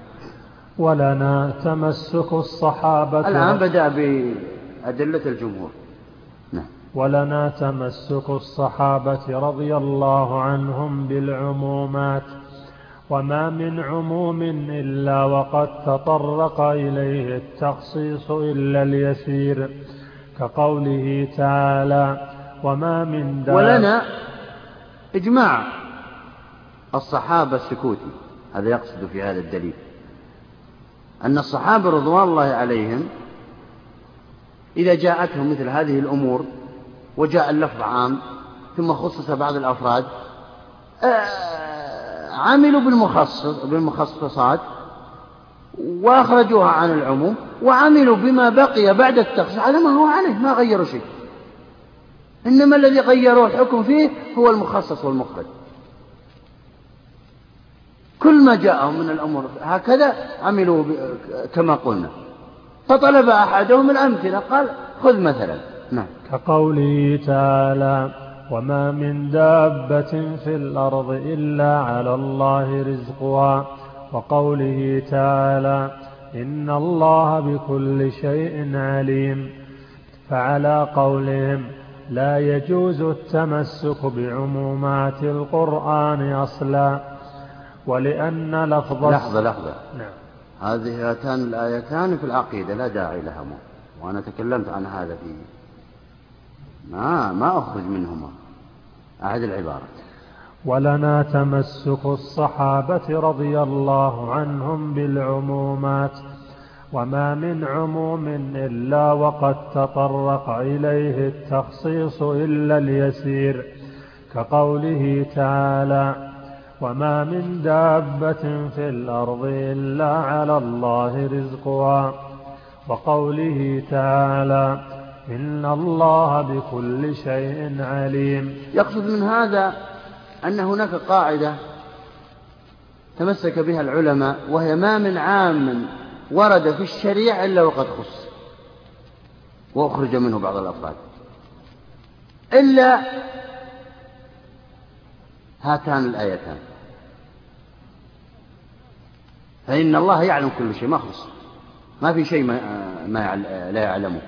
S3: ولنا تمسك الصحابة.
S1: الآن بدأ بأدلة الجمهور. نعم.
S3: ولنا تمسك الصحابة رضي الله عنهم بالعمومات. وما من عموم إلا وقد تطرق إليه التخصيص إلا اليسير كقوله تعالى وما من
S1: دار ولنا إجماع الصحابة السكوتي. هذا يقصد في هذا الدليل. أن الصحابة رضوان الله عليهم إذا جاءتهم مثل هذه الأمور وجاء اللفظ عام ثم خصص بعض الأفراد آه، عملوا بالمخصص بالمخصصات وأخرجوها عن العموم وعملوا بما بقي بعد التخصيص. على ما هو عليه ما غيروا شيء. إنما الذي غيروا الحكم فيه هو المخصص والمخرج كل ما جاءهم من الأمور هكذا عملوا كما قلنا. فطلب أحدهم الأمثلة قال خذ مثلا. نعم.
S3: كقوله تعالى وما من دابة في الأرض إلا على الله رزقها. وقوله تعالى إن الله بكل شيء عليم. فعلى قولهم لا يجوز التمسك بعمومات القرآن أصلا ولأن لفظ
S1: لحظة لحظة. نعم. هذه هاتان الآيتان في العقيدة لا داعي لهما وأنا تكلمت عن هذا في ما ما أخرج منهما أحد العبارات
S3: ولنا تمسك الصحابة رضي الله عنهم بالعمومات وما من عموم إلا وقد تطرق إليه التخصيص إلا اليسير كقوله تعالى وما من دابة في الأرض إلا على الله رزقها وقوله تعالى إن الله بكل شيء عليم
S1: يقصد من هذا أن هناك قاعدة تمسك بها العلماء وهي ما من عام ورد في الشريعة إلا وقد خص. وأخرج منه بعض الأفراد. إلا هاتان الآيتان. فإن الله يعلم كل شيء ما خص. ما في شيء ما, ما لا يعلمه.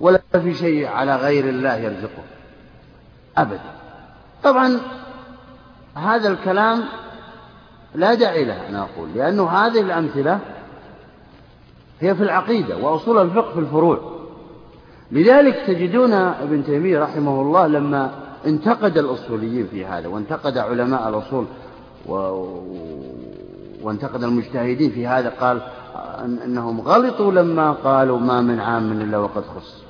S1: ولا في شيء على غير الله يرزقه. أبدا. طبعا هذا الكلام لا داعي له أنا أقول لأنه هذه الأمثلة هي في العقيدة وأصول الفقه في الفروع. لذلك تجدون ابن تيمية رحمه الله لما انتقد الأصوليين في هذا وانتقد علماء الأصول و... وانتقد المجتهدين في هذا قال أنهم غلطوا لما قالوا ما من عام إلا وقد خص.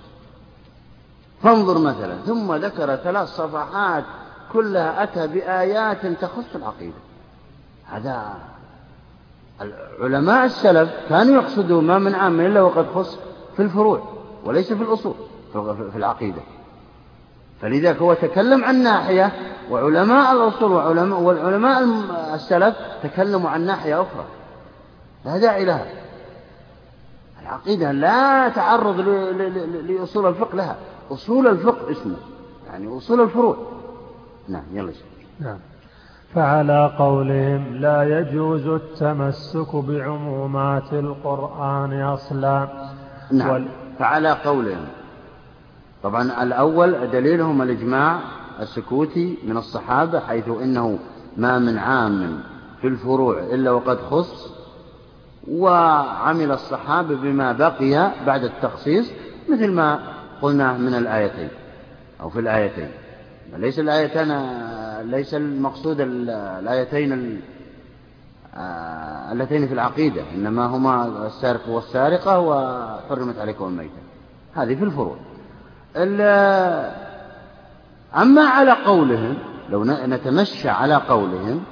S1: فانظر مثلا ثم ذكر ثلاث صفحات كلها أتى بآيات تخص العقيدة. هذا علماء السلف كانوا يقصدون ما من عام إلا وقد خص في الفروع وليس في الأصول في العقيدة. فلذلك هو تكلم عن ناحية وعلماء الأصول وعلماء والعلماء السلف تكلموا عن ناحية أخرى. لا داعي لها. العقيدة لا تعرض لأصول الفقه لها. أصول الفقه اسمه يعني أصول الفروع. نعم يلا
S3: نعم. فعلى قولهم لا يجوز التمسك بعمومات القرآن أصلا.
S1: نعم. وال... فعلى قولهم. طبعا الأول دليلهم الإجماع السكوتي من الصحابة حيث إنه ما من عام في الفروع إلا وقد خص وعمل الصحابة بما بقي بعد التخصيص مثل ما قلنا من الآيتين أو في الآيتين. ليس الآيتان ليس المقصود الآيتين اللتين في العقيدة إنما هما السارق والسارقة وحرمت عليكم الميتة هذه في الفروع. أما على قولهم لو نتمشى على قولهم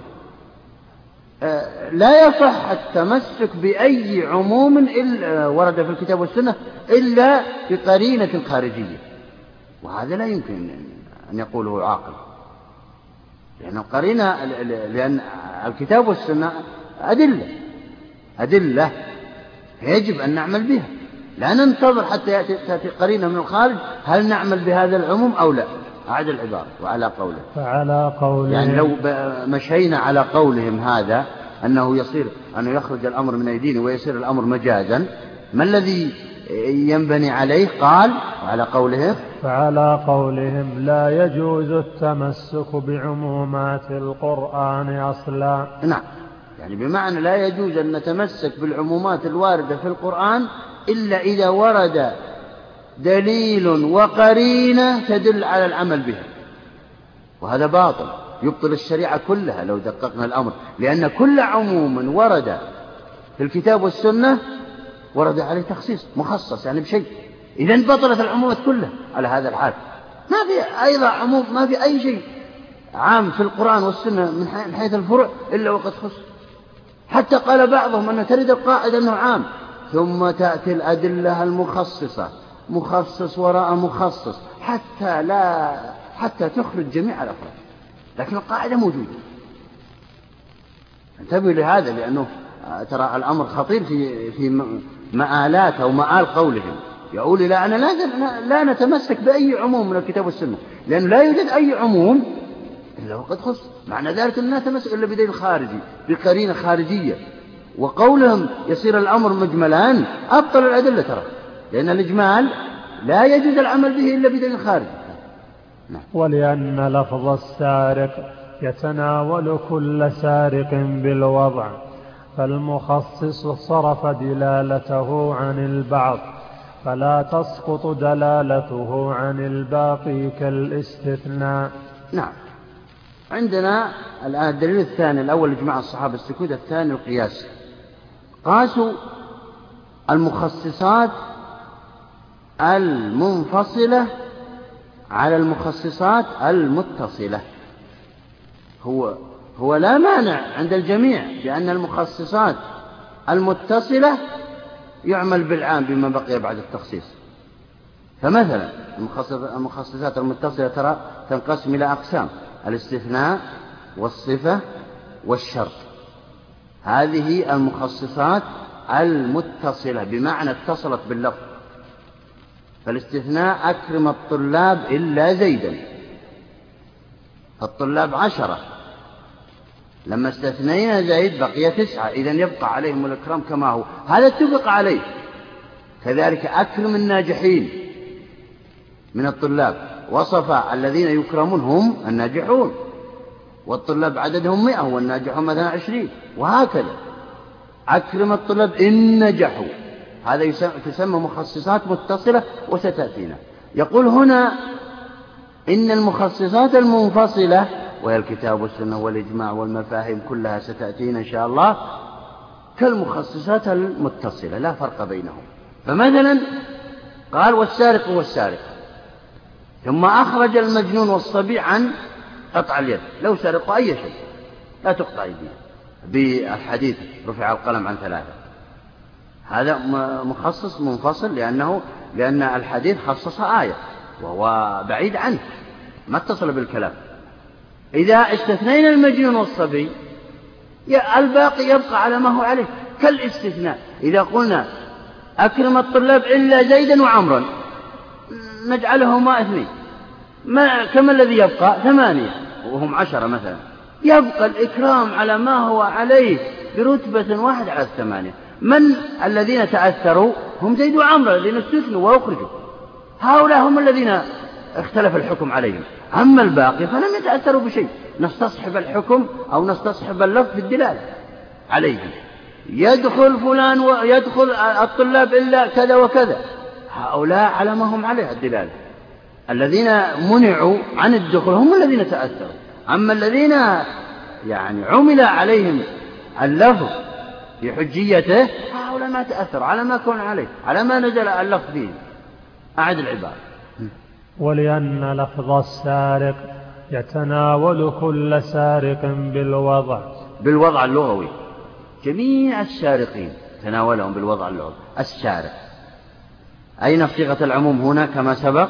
S1: لا يصح التمسك بأي عموم إلا ورد في الكتاب والسنة إلا بقرينة خارجية. وهذا لا يمكن. أن يقوله عاقل. لأن القرينة لأن الكتاب والسنة أدلة. أدلة يجب أن نعمل بها. لا ننتظر حتى يأتي تأتي قرينة من الخارج هل نعمل بهذا العموم أو لا. أعد العبارة وعلى قوله.
S3: فعلى قولهم
S1: يعني لو مشينا على قولهم هذا أنه يصير أنه يخرج الأمر من أيدينا ويصير الأمر مجازا ما الذي ينبني عليه قال وعلى قولهم
S3: فعلى قولهم لا يجوز التمسك بعمومات القرآن أصلا.
S1: نعم. يعني بمعنى لا يجوز أن نتمسك بالعمومات الواردة في القرآن إلا إذا ورد دليل وقرينة تدل على العمل بها. وهذا باطل. يبطل الشريعة كلها لو دققنا الأمر. لأن كل عموم ورد في الكتاب والسنة ورد عليه تخصيص مخصص يعني بشيء. إذا بطلت العمومات كلها على هذا الحال. ما في أيضا عموم ما في أي شيء عام في القرآن والسنة من حيث الفروع إلا وقد خص. حتى قال بعضهم أن ترد القاعدة أنه عام. ثم تأتي الأدلة المخصصة. مخصص وراء مخصص. حتى لا حتى تخرج جميع الأفراد لكن القاعدة موجودة. انتبهوا لهذا لأنه ترى الأمر خطير في في مآلات أو مآل قولهم. يقول إلى أن لا, لا نتمسك بأي عموم من الكتاب والسنة لأنه لا يوجد أي عموم إلا وقد خص. معنى ذلك أن لا نتمسك إلا بدليل خارجي بقرينة خارجية. وقولهم يصير الأمر مجملان أبطل الأدلة ترى لأن الإجمال لا يجوز العمل به إلا بدليل خارجي.
S3: نعم. ولأن لفظ السارق يتناول كل سارق بالوضع. فالمخصص صرف دلالته عن البعض فلا تسقط دلالته عن الباقي كالاستثناء.
S1: نعم. عندنا الآن الدليل الثاني الأول إجماع الصحابة السكوت الثاني القياس. قاسوا المخصصات المنفصلة على المخصصات المتصلة. هو هو لا مانع عند الجميع بأن المخصصات المتصلة يعمل بالعام بما بقي بعد التخصيص. فمثلا المخصصات المتصلة ترى تنقسم إلى أقسام الاستثناء والصفة والشرط. هذه المخصصات المتصلة بمعنى اتصلت باللفظ. فالاستثناء أكرم الطلاب إلا زيدا. فالطلاب عشرة. لما استثنينا زيد بقي تسعة إذا يبقى عليهم الإكرام كما هو. هذا اتفق عليه. كذلك أكرم الناجحين من الطلاب. وصف الذين يكرمون هم الناجحون. والطلاب عددهم مئة والناجحون مثلا عشرين. وهكذا. أكرم الطلاب إن نجحوا. هذا تسمى مخصصات متصلة وستأتينا. يقول هنا إن المخصصات المنفصلة وهي الكتاب والسنة والإجماع والمفاهيم كلها ستأتينا إن شاء الله كالمخصصات المتصلة لا فرق بينهم. فمثلا قال والسارق والسارق ثم أخرج المجنون والصبي عن قطع اليد. لو سرقوا أي شيء لا تقطع أيديه بالحديث رفع القلم عن ثلاثة. هذا مخصص منفصل لأنه لأن الحديث خصص آية وهو بعيد عنه ما اتصل بالكلام. إذا استثنينا المجنون والصبي الباقي يبقى على ما هو عليه كالاستثناء. إذا قلنا أكرم الطلاب إلا زيدا وعمرا نجعلهما اثنين. ما كم الذي يبقى؟ ثمانية. وهم عشرة مثلا. يبقى الإكرام على ما هو عليه برتبة واحدة على الثمانية. من الذين تأثروا؟ هم زيد وعمرو الذين استثنوا وأخرجوا. هؤلاء هم الذين اختلف الحكم عليهم. أما الباقي فلم يتأثروا بشيء. نستصحب الحكم أو نستصحب اللفظ في الدلالة عليهم. يدخل فلان ويدخل الطلاب إلا كذا وكذا. هؤلاء على ما هم عليه الدلالة. الذين منعوا عن الدخول هم الذين تأثروا. أما الذين يعني عمل عليهم اللفظ في حجيته هؤلاء ما تأثروا على ما كون عليه على ما نزل اللفظ فيه. أعد العبارة.
S3: ولأن لفظ السارق يتناول كل سارق بالوضع.
S1: بالوضع اللغوي. جميع السارقين تناولهم بالوضع اللغوي. السارق. أين صيغة العموم هنا كما سبق؟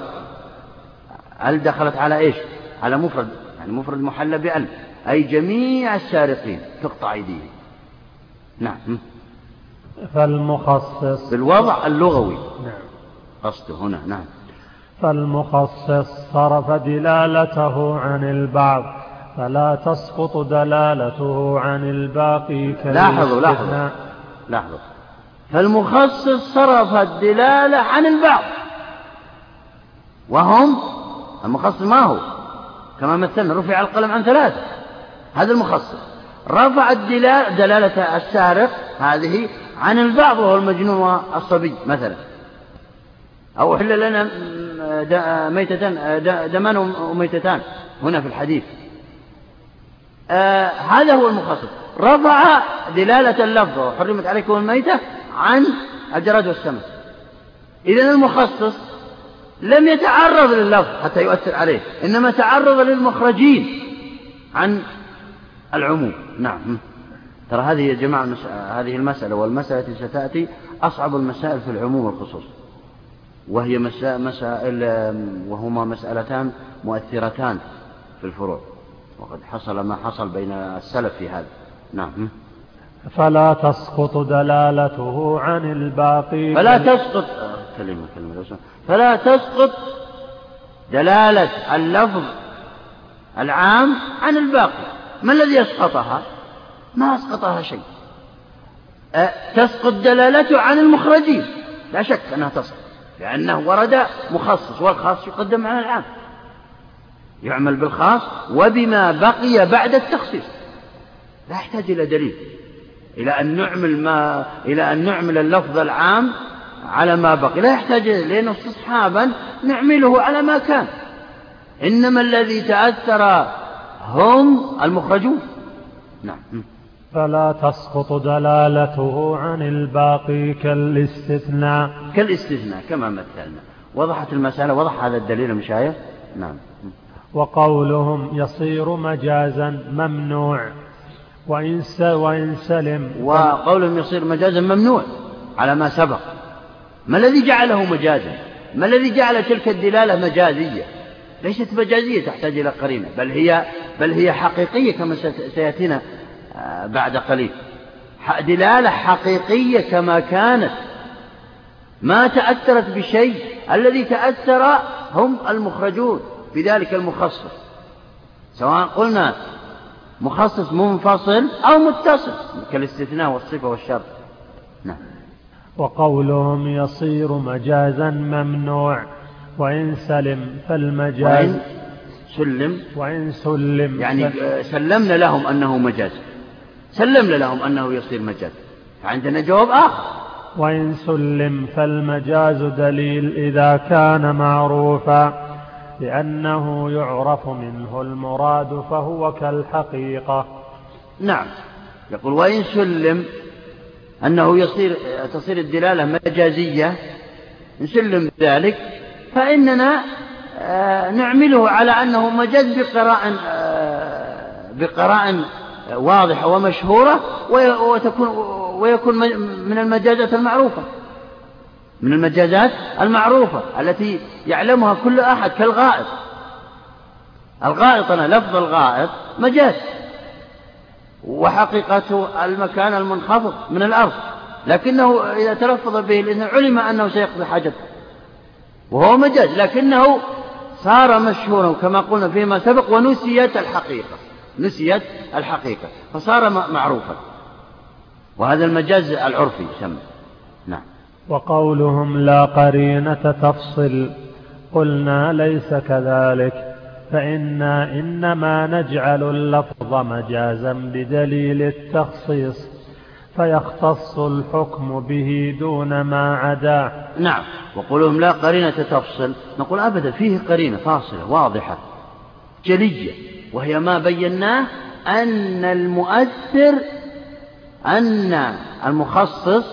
S1: هل دخلت على إيش؟ على مفرد يعني مفرد محلى بأل أي جميع السارقين. تقطع أيديهم. نعم.
S3: فالمخصص.
S1: بالوضع اللغوي. نعم. قصده هنا. نعم.
S3: فالمخصص صرف دلالته عن البعض. فلا تسقط دلالته عن الباقي
S1: لاحظوا لاحظوا لاحظوا. فالمخصص صرف الدلالة عن البعض. وهم؟ المخصص ما هو؟ كما مثلنا رفع القلم عن ثلاثة. هذا المخصص. رفع الدلالة دلالة السارق هذه عن البعض وهو المجنون والصبي مثلا. أو حل لنا ميتتان دمان وميتتان هنا في الحديث. آه هذا هو المخصص رفع دلالة اللفظ وحرمت عليكم الميتة عن الجراد والسمك إذا المخصص لم يتعرض لللفظ حتى يؤثر عليه إنما تعرض للمخرجين عن العموم. نعم. ترى هذه يا جماعة هذه المسألة والمسألة التي ستأتي أصعب المسائل في العموم والخصوص. وهي مسائل وهما مسألتان مؤثرتان في الفروع. وقد حصل ما حصل بين السلف في هذا. نعم.
S3: فلا تسقط دلالته عن الباقي
S1: فلا تسقط كلمة كلمة فلا تسقط دلالة اللفظ العام عن الباقي. ما الذي يسقطها ما أسقطها شيء. أه تسقط دلالته عن المخرجين. لا شك أنها تسقط. لأنه ورد مخصص والخاص يقدم على العام يعمل بالخاص وبما بقي بعد التخصيص. لا يحتاج إلى دليل. إلى أن نعمل ما إلى أن نعمل اللفظ العام على ما بقي. لا يحتاج لأن استصحابا نعمله على ما كان. إنما الذي تأثر هم المخرجون. نعم.
S3: فلا تسقط دلالته عن الباقي كالاستثناء.
S1: كالاستثناء كما مثلنا. وضحت المسألة وضح هذا الدليل المشايخ نعم.
S3: وقولهم يصير مجازا ممنوع. وإن وإن سلم.
S1: وقولهم يصير مجازا ممنوع على ما سبق. ما الذي جعله مجازا؟ ما الذي جعل تلك الدلالة مجازية؟ ليست مجازية تحتاج إلى قرينة بل هي بل هي حقيقية كما سيأتينا بعد قليل. دلالة حقيقية كما كانت. ما تأثرت بشيء. الذي تأثر هم المخرجون بذلك المخصص. سواء قلنا مخصص منفصل أو متصل كالاستثناء والصفة والشرط. نعم.
S3: وقولهم يصير مجازا ممنوع. وإن سلم فالمجاز.
S1: وإن سلم
S3: وإن سلم
S1: يعني سلمنا لهم أنه مجاز. سلمنا لهم أنه يصير مجاز. فعندنا جواب آخر.
S3: وإن سلم فالمجاز دليل إذا كان معروفا لأنه يعرف منه المراد فهو كالحقيقة.
S1: نعم. يقول وإن سلم أنه يصير تصير الدلالة مجازية نسلم ذلك فإننا آه، نعمله على أنه مجاز بقراء آه، بقراء واضحة ومشهورة وتكون ويكون من المجازات المعروفة. من المجازات المعروفة التي يعلمها كل أحد كالغائط. الغائط أنا لفظ الغائط مجاز. وحقيقته المكان المنخفض من الأرض. لكنه إذا تلفظ به الإنسان علم أنه سيقضي حاجته. وهو مجاز. لكنه صار مشهورا كما قلنا فيما سبق ونسيت الحقيقة. نسيت الحقيقة فصار معروفا. وهذا المجاز العرفي يسمى. نعم.
S3: وقولهم لا قرينة تفصل قلنا ليس كذلك فإنا إنما نجعل اللفظ مجازا بدليل التخصيص فيختص الحكم به دون ما عداه
S1: نعم. وقولهم لا قرينة تفصل نقول أبدا فيه قرينة فاصلة واضحة جلية. وهي ما بيناه أن المؤثر أن المخصص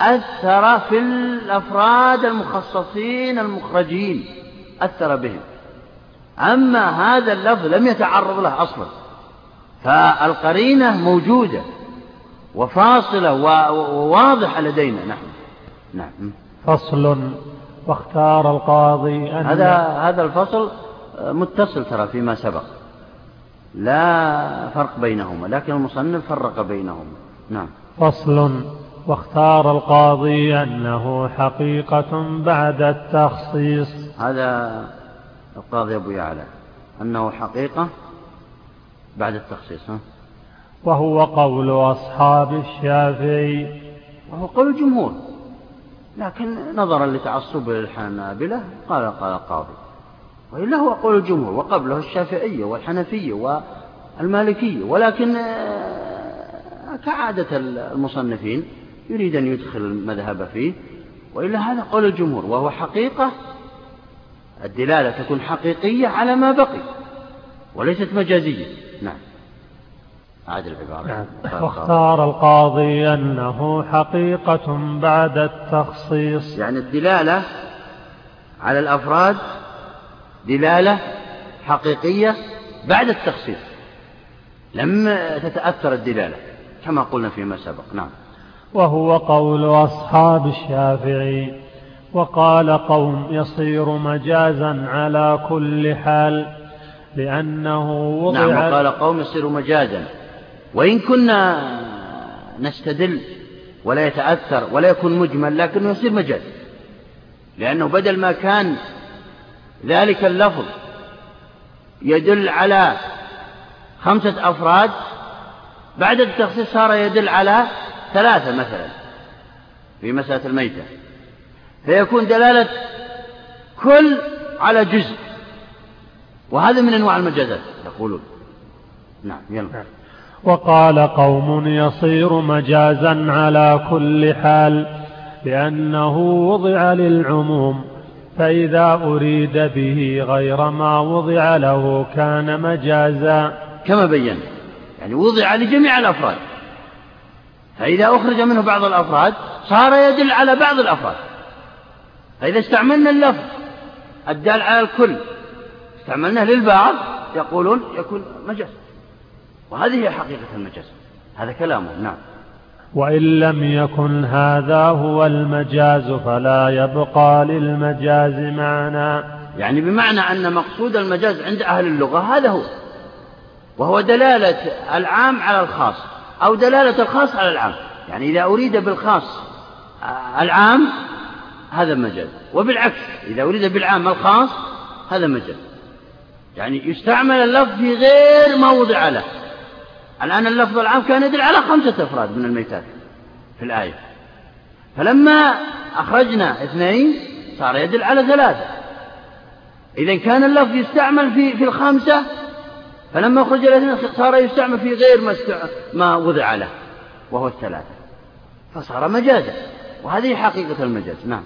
S1: أثر في الأفراد المخصصين المخرجين أثر بهم. أما هذا اللفظ لم يتعرض له أصلا. فالقرينة موجودة وفاصلة وواضحة لدينا نحن. نعم.
S3: فصل واختار القاضي
S1: أن هذا هذا الفصل متصل ترى فيما سبق. لا فرق بينهما لكن المصنف فرق بينهما. نعم.
S3: فصل. واختار القاضي أنه حقيقة بعد التخصيص.
S1: هذا القاضي أبو يعلى. أنه حقيقة بعد التخصيص ها؟
S3: وهو قول أصحاب الشافعي.
S1: وهو قول الجمهور. لكن نظرا لتعصب الحنابلة قال قال القاضي وإلا هو قول الجمهور وقبله الشافعية والحنفية والمالكية ولكن آه، كعادة المصنفين يريد أن يدخل المذهب فيه وإلا هذا قول الجمهور وهو حقيقة الدلالة تكون حقيقية على ما بقي وليست مجازية. نعم. أعد العبارة.
S3: نعم. واختار القاضي أنه حقيقة بعد التخصيص.
S1: يعني الدلالة على الأفراد دلالة حقيقية بعد التخصيص. لم تتأثر الدلالة كما قلنا فيما سبق. نعم.
S3: وهو قول أصحاب الشافعي وقال قوم يصير مجازا على كل حال لأنه وضع
S1: نعم وقال قوم يصير مجازا. وإن كنا نستدل ولا يتأثر ولا يكون مجمل لكنه يصير مجاز. لأنه بدل ما كان ذلك اللفظ يدل على خمسة أفراد. بعد التخصيص صار يدل على ثلاثة مثلا في مسألة الميتة. فيكون دلالة كل على جزء. وهذا من أنواع المجازات يقولون. نعم يلا. نعم.
S3: وقال قوم يصير مجازا على كل حال لأنه وضع للعموم فإذا أريد به غير ما وضع له كان مجازا.
S1: كما بينا يعني وضع لجميع الأفراد. فإذا أخرج منه بعض الأفراد صار يدل على بعض الأفراد. فإذا استعملنا اللفظ الدال على الكل استعملناه للبعض يقولون يكون مجاز. وهذه هي حقيقة المجاز. هذا كلامه نعم.
S3: وإن لم يكن هذا هو المجاز فلا يبقى للمجاز معنى.
S1: يعني بمعنى أن مقصود المجاز عند أهل اللغة هذا هو وهو دلالة العام على الخاص أو دلالة الخاص على العام. يعني إذا أريد بالخاص العام هذا مجاز وبالعكس إذا أريد بالعام الخاص هذا مجاز. يعني يستعمل اللفظ في غير ما وضع له. الآن اللفظ العام كان يدل على خمسة أفراد من الميتات في الآية. فلما أخرجنا اثنين صار يدل على ثلاثة. إذا كان اللفظ يستعمل في في الخمسة فلما أخرج الاثنين صار يستعمل في غير ما, ما وضع له وهو الثلاثة. فصار مجازا. وهذه حقيقة المجاز. نعم.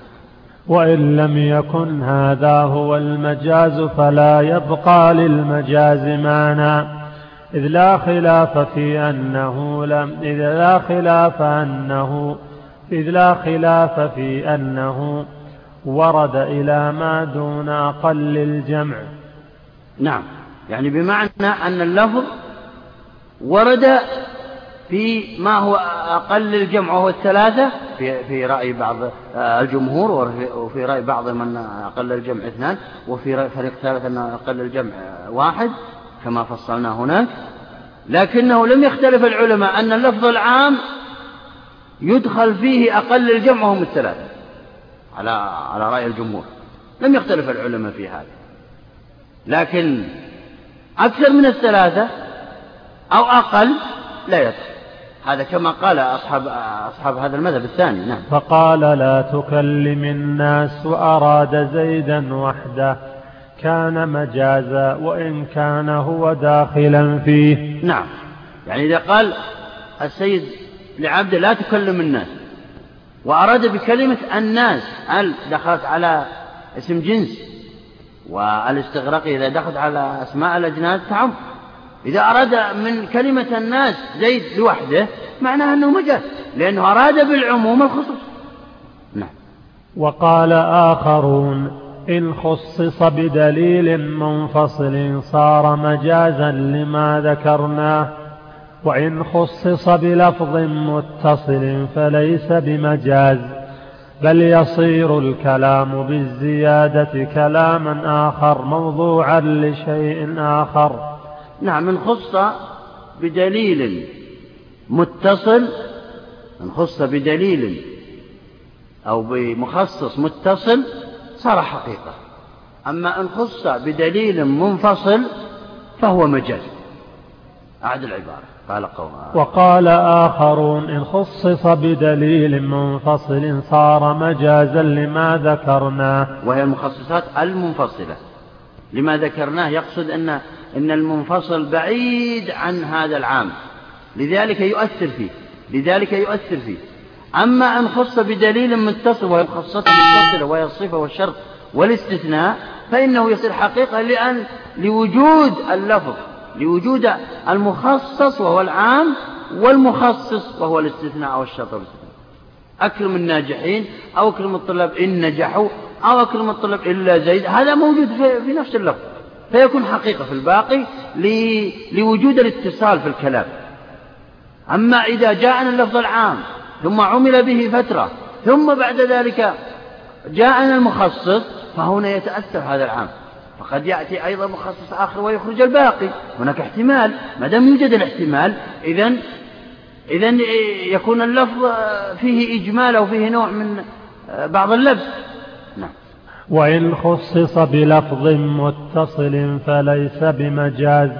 S3: وإن لم يكن هذا هو المجاز فلا يبقى للمجاز معنى. إذ لا خلاف في أنه لم إذ لا خلاف أنه إذ لا خلاف في أنه ورد إلى ما دون أقل الجمع.
S1: نعم. يعني بمعنى أن اللفظ ورد في ما هو أقل الجمع وهو الثلاثة في, في رأي بعض الجمهور وفي رأي بعضهم أن أقل الجمع اثنان وفي رأي فريق ثالث أن أقل الجمع واحد. كما فصلنا هناك لكنه لم يختلف العلماء أن اللفظ العام يدخل فيه أقل الجمع وهم الثلاثة على على رأي الجمهور. لم يختلف العلماء في هذا. لكن أكثر من الثلاثة أو أقل لا يدخل. هذا كما قال أصحاب أصحاب هذا المذهب الثاني نعم.
S3: فقال لا تكلم الناس وأراد زيدا وحده. كان مجازا وإن كان هو داخلا فيه.
S1: نعم. يعني إذا قال السيد لعبده لا تكلم الناس وأراد بكلمة الناس هل دخلت على اسم جنس؟ والاستغراق إذا دخلت على أسماء الأجناس تعم. إذا أراد من كلمة الناس زيد لوحده معناه أنه مجاز لأنه أراد بالعموم الخصوص. نعم.
S3: وقال آخرون إن خصص بدليل منفصل صار مجازا لما ذكرناه وإن خصص بلفظ متصل فليس بمجاز بل يصير الكلام بالزيادة كلاما آخر موضوعا لشيء آخر.
S1: نعم إن خص بدليل متصل إن خص بدليل أو بمخصص متصل صار حقيقة. أما إن خص بدليل منفصل فهو مجاز. أعد العبارة. قال قوم
S3: وقال آخرون إن خصص بدليل منفصل صار مجازا لما ذكرناه
S1: وهي المخصصات المنفصلة. لما ذكرناه يقصد أن أن المنفصل بعيد عن هذا العام. لذلك يؤثر فيه. لذلك يؤثر فيه. أما أن خص بدليل متصل وهي الخصة المتصلة وهي الصفة والشرط والاستثناء فإنه يصير حقيقة لأن لوجود اللفظ لوجود المخصص وهو العام والمخصص وهو الاستثناء أو الشرط والاستثناء أكرم الناجحين أو أكرم الطلاب إن نجحوا أو أكرم الطلاب إلا زيد هذا موجود في نفس اللفظ. فيكون حقيقة في الباقي لوجود الاتصال في الكلام. أما إذا جاءنا اللفظ العام ثم عمل به فترة. ثم بعد ذلك جاءنا المخصص فهنا يتأثر هذا العام. فقد يأتي أيضا مخصص آخر ويخرج الباقي. هناك احتمال. ما دام يوجد الاحتمال إذا إذا يكون اللفظ فيه إجمال أو فيه نوع من بعض اللبس. نعم.
S3: وإن خصص بلفظ متصل فليس بمجاز.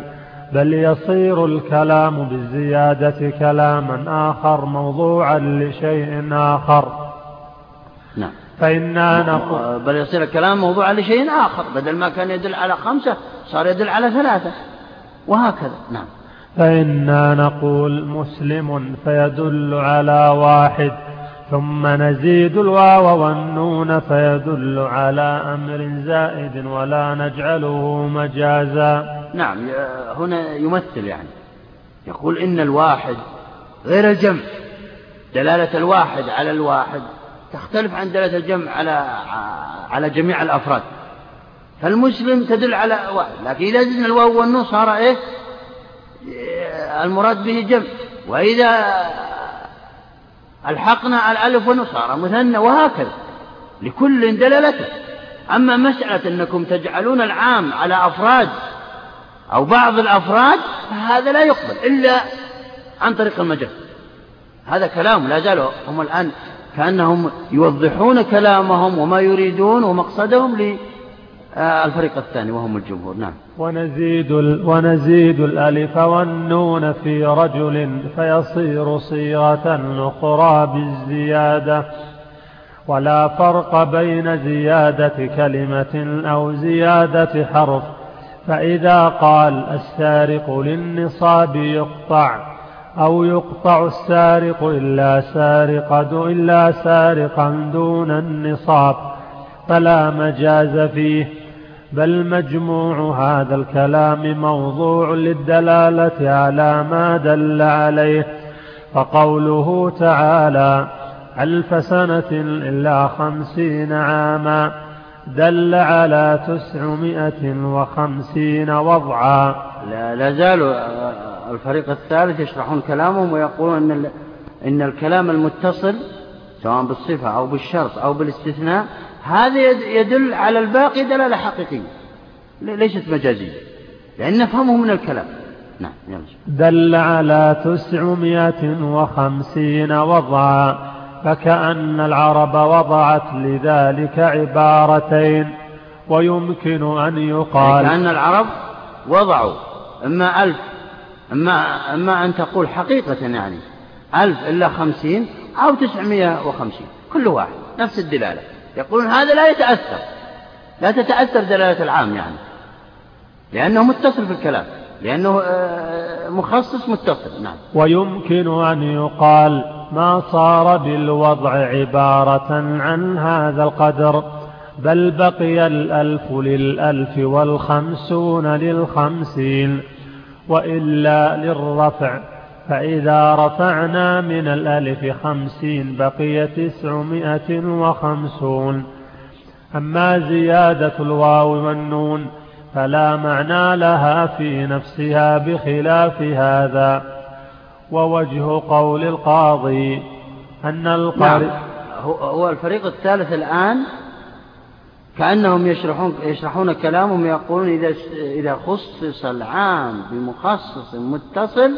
S3: بل يصير الكلام بالزيادة كلاما آخر موضوعا لشيء آخر.
S1: نعم.
S3: فإنا نقول
S1: بل يصير الكلام موضوعا لشيء آخر. بدل ما كان يدل على خمسة صار يدل على ثلاثة. وهكذا. نعم.
S3: فإنا نقول مسلم فيدل على واحد. ثم نزيد الواو والنون فيدل على أمر زائد ولا نجعله مجازا.
S1: نعم هنا يمثل يعني. يقول إن الواحد غير الجمع. دلالة الواحد على الواحد تختلف عن دلالة الجمع على على جميع الأفراد. فالمسلم تدل على واحد لكن إذا زدنا الواو والنون صار إيه؟ المراد به جمع. وإذا ألحقنا الألف صار مثنى وهكذا لكل دلالته. أما مسألة أنكم تجعلون العام على أفراد أو بعض الأفراد فهذا لا يقبل إلا عن طريق المجاز. هذا كلام لا زالوا هم الآن كأنهم يوضحون كلامهم وما يريدون ومقصدهم الفريق الثاني وهم الجمهور نعم.
S3: ونزيد, ونزيد الألف والنون في رجل فيصير صيغة أخرى بالزيادة. ولا فرق بين زيادة كلمة أو زيادة حرف. فإذا قال السارق للنصاب يقطع أو يقطع السارق إلا سارق إلا سارقا دون النصاب فلا مجاز فيه. بل مجموع هذا الكلام موضوع للدلالة على ما دل عليه. فقوله تعالى ألف سنة إلا خمسين عاما دل على تسعمائة وخمسين وضعا.
S1: لا, لا زالوا الفريق الثالث يشرحون كلامهم ويقولون أن, إن الكلام المتصل سواء بالصفة أو بالشرط أو بالاستثناء هذا يدل على الباقي دلالة حقيقية. ليست مجازية. لأن نفهمه من الكلام. نعم
S3: دل على تسعمائة وخمسين وضعا فكأن العرب وضعت لذلك عبارتين ويمكن أن يقال
S1: كأن العرب وضعوا. إما ألف إما, إما أن تقول حقيقة يعني ألف إلا خمسين أو تسعمائة وخمسين كل واحد نفس الدلالة. يقولون هذا لا يتأثر. لا تتأثر دلالة العام يعني. لأنه متصل في الكلام لأنه آه، مخصص متصل. نعم.
S3: ويمكن أن يقال ما صار بالوضع عبارة عن هذا القدر بل بقي الألف للألف والخمسون للخمسين وإلا للرفع. فإذا رفعنا من الألف خمسين بقي تسعمائة وخمسون أما زيادة الواو والنون فلا معنى لها في نفسها بخلاف هذا ووجه قول القاضي أن القارئ نعم.
S1: هو الفريق الثالث الآن كأنهم يشرحون, يشرحون كلامهم يقولون إذا, إذا خصص العام بمخصص متصل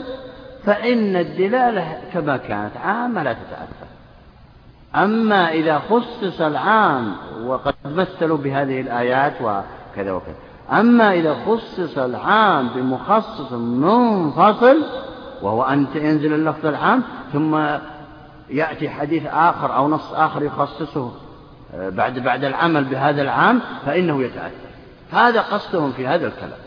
S1: فإن الدلالة كما كانت عامة لا تتأثر. أما إذا خصص العام وقد مثلوا بهذه الآيات وكذا وكذا. أما إذا خصص العام بمخصص منفصل وهو أن ينزل اللفظ العام ثم يأتي حديث آخر أو نص آخر يخصصه آه، بعد بعد العمل بهذا العام فإنه يتأثر. هذا قصدهم في هذا الكلام.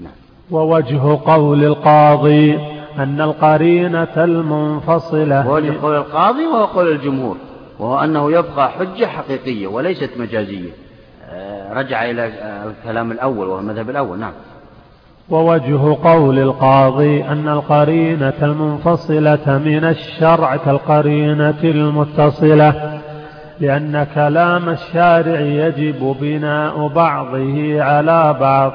S3: نعم. ووجه قول القاضي أن القرينة المنفصلة.
S1: ووجه قول القاضي وهو قول الجمهور. وهو أنه يبقى حجة حقيقية وليست مجازية. آه، رجع إلى الكلام الأول وهو المذهب الأول. نعم.
S3: ووجه قول القاضي أن القرينة المنفصلة من الشرع كالقرينة المتصلة لأن كلام الشارع يجب بناء بعضه على بعض.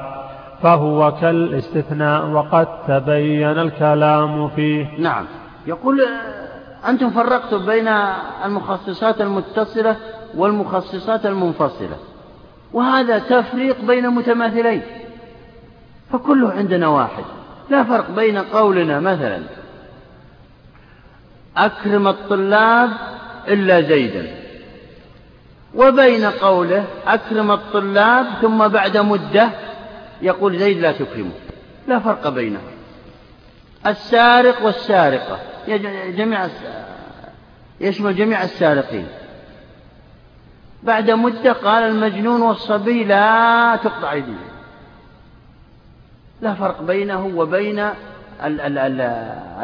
S3: فهو كالاستثناء وقد تبين الكلام فيه.
S1: نعم. يقول أنتم فرقتم بين المخصصات المتصلة والمخصصات المنفصلة وهذا تفريق بين متماثلين فكله عندنا واحد. لا فرق بين قولنا مثلا أكرم الطلاب إلا زيدا وبين قوله أكرم الطلاب ثم بعد مدة يقول زيد لا تكرمه لا فرق بينهم السارق والسارقة. جميع يشمل جميع السارقين. بعد مدة قال المجنون والصبي لا تقطع أيديهم لا فرق بينه وبين ال ال ال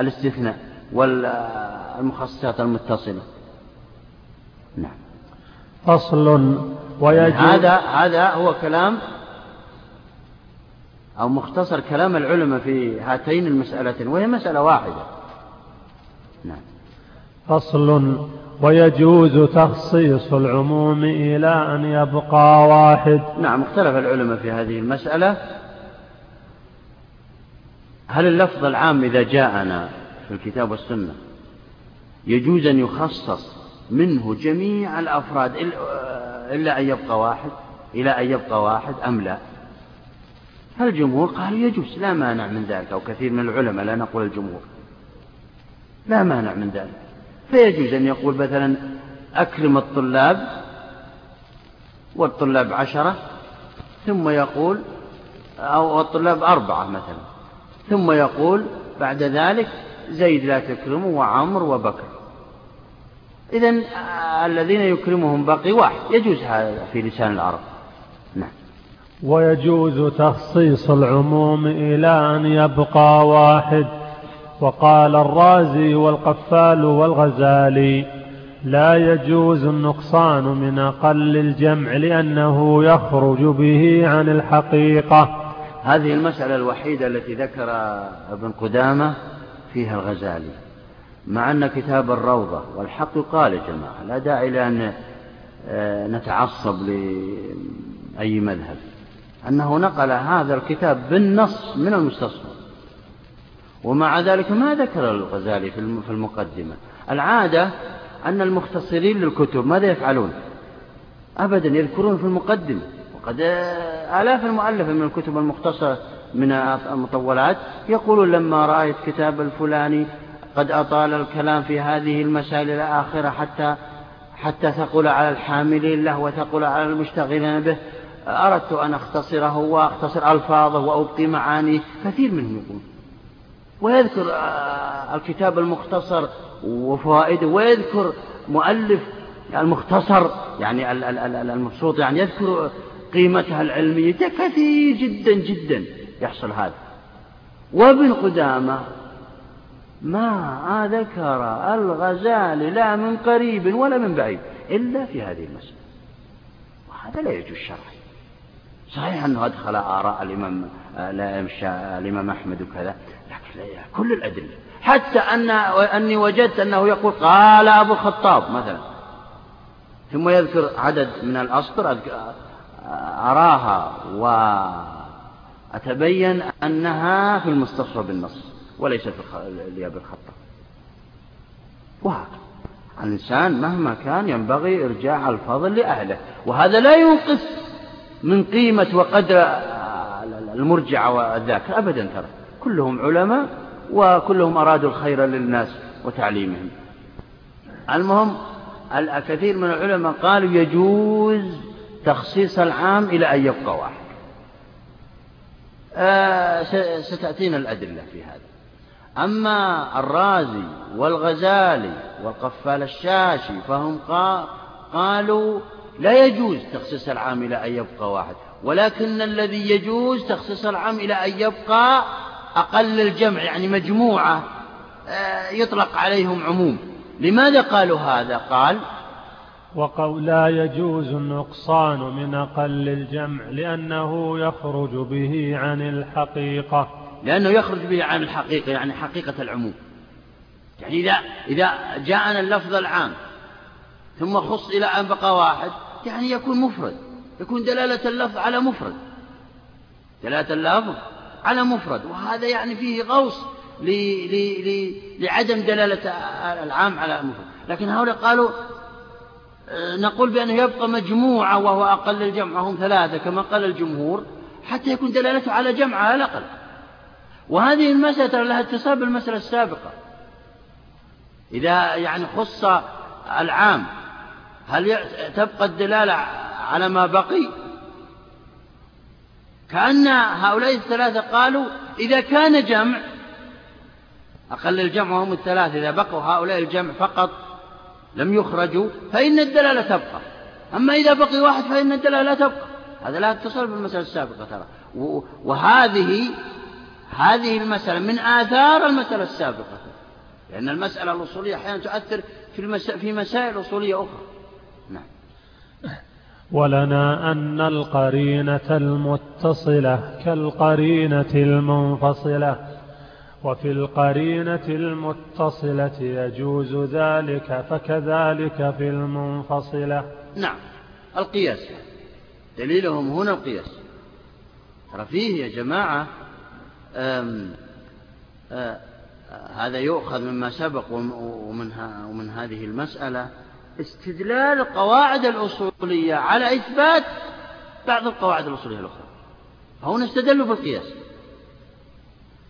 S1: الاستثناء والمخصصات المتصلة. نعم.
S3: فصل.
S1: ويجب هذا هذا هو كلام أو مختصر كلام العلماء في هاتين المسألتين وهي مسألة واحدة.
S3: نعم. فصل ويجوز تخصيص العموم إلى أن يبقى واحد.
S1: نعم اختلف العلماء في هذه المسألة. هل اللفظ العام إذا جاءنا في الكتاب والسنة يجوز أن يخصص منه جميع الأفراد إلا أن يبقى واحد؟ إلى أن يبقى واحد أم لا؟ الجمهور قالوا يجوز لا مانع من ذلك أو كثير من العلماء لا نقول الجمهور. لا مانع من ذلك. فيجوز أن يقول مثلا أكرم الطلاب والطلاب عشرة ثم يقول أو الطلاب أربعة مثلا ثم يقول بعد ذلك زيد لا تكرمه وعمر وبكر. إذا الذين يكرمهم باقي واحد يجوز هذا في لسان العرب.
S3: ويجوز تخصيص العموم إلى أن يبقى واحد. وقال الرازي والقفال والغزالي لا يجوز النقصان من أقل الجمع لأنه يخرج به عن الحقيقة.
S1: هذه المسألة الوحيدة التي ذكر ابن قدامة فيها الغزالي. مع أن كتاب الروضة والحق قال يا جماعة لا داعي لأن آه، نتعصب لأي مذهب. أنه نقل هذا الكتاب بالنص من المستصفى. ومع ذلك ما ذكر الغزالي في المقدمة. العادة أن المختصرين للكتب ماذا يفعلون؟ أبدا يذكرون في المقدمة. وقد آلاف المؤلفة من الكتب المختصرة من المطولات يقولون لما رأيت كتاب الفلاني قد أطال الكلام في هذه المسائل إلى آخرة حتى حتى ثقل على الحاملين له وثقل على المشتغلين به. أردت أن أختصره وأختصر ألفاظه وأبقي معانيه كثير منهم يقول. ويذكر آه، الكتاب المختصر وفوائده ويذكر مؤلف المختصر يعني المبسوط يعني يذكر قيمتها العلمية. كثير جدا جدا يحصل هذا. وابن قدامة ما ذكر الغزالي لا من قريب ولا من بعيد إلا في هذه المسألة. وهذا لا يجوز شرعا صحيح أنه أدخل آراء الإمام الإمام أحمد وكذا لكن كل الأدلة. حتى أن أني وجدت أنه يقول قال أبو الخطاب مثلا. ثم يذكر عدد من الأسطر أراها وأتبين أنها في المستصفى بالنص وليست لأبي الخطاب. وهكذا الإنسان مهما كان ينبغي إرجاع الفضل لأهله وهذا لا ينقص. من قيمة وقدر المرجع والذاكر. أبدا ترى. كلهم علماء وكلهم أرادوا الخير للناس وتعليمهم. المهم الكثير من العلماء قالوا يجوز تخصيص العام إلى أن يبقى واحد. آه ستأتينا الأدلة في هذا. أما الرازي والغزالي والقفال الشاشي فهم قالوا لا يجوز تخصيص العام إلى أن يبقى واحد ولكن الذي يجوز تخصيص العام إلى أن يبقى أقل الجمع يعني مجموعة آه، يطلق عليهم عموم. لماذا قالوا هذا؟ قال
S3: وقول لا يجوز النقصان من أقل الجمع لأنه يخرج به عن الحقيقة.
S1: لأنه يخرج به عن الحقيقة يعني حقيقة العموم. يعني إذا, إذا جاءنا اللفظ العام ثم خص إلى أن بقى واحد يعني يكون مفرد يكون دلالة اللفظ على مفرد. دلالة اللفظ على مفرد وهذا يعني فيه غوص لعدم دلالة العام على مفرد لكن هؤلاء قالوا آه، نقول بأنه يبقى مجموعة وهو أقل الجمع وهم ثلاثة كما قال الجمهور حتى يكون دلالته على جمع على الأقل. وهذه المسألة لها اتصال بالمسألة السابقة. إذا يعني خص العام هل تبقى الدلالة على ما بقي؟ كأن هؤلاء الثلاثة قالوا إذا كان جمع أقل الجمع هم الثلاثة إذا بقوا هؤلاء الجمع فقط لم يخرجوا فإن الدلالة تبقى. أما إذا بقي واحد فإن الدلالة لا تبقى. هذا لا اتصل بالمسألة السابقة ترى. وهذه هذه المسألة من آثار المسألة السابقة. لأن المسألة الأصولية أحيانا تؤثر في, في مسائل أصولية أخرى.
S3: ولنا أن القرينة المتصلة كالقرينة المنفصلة وفي القرينة المتصلة يجوز ذلك فكذلك في المنفصلة.
S1: نعم القياس. دليلهم هنا القياس. ترى فيه يا جماعة آم آم هذا يؤخذ مما سبق ومن, ومن هذه المسألة. استدلال القواعد الأصولية على إثبات بعض القواعد الأصولية الأخرى. فهنا استدلوا بالقياس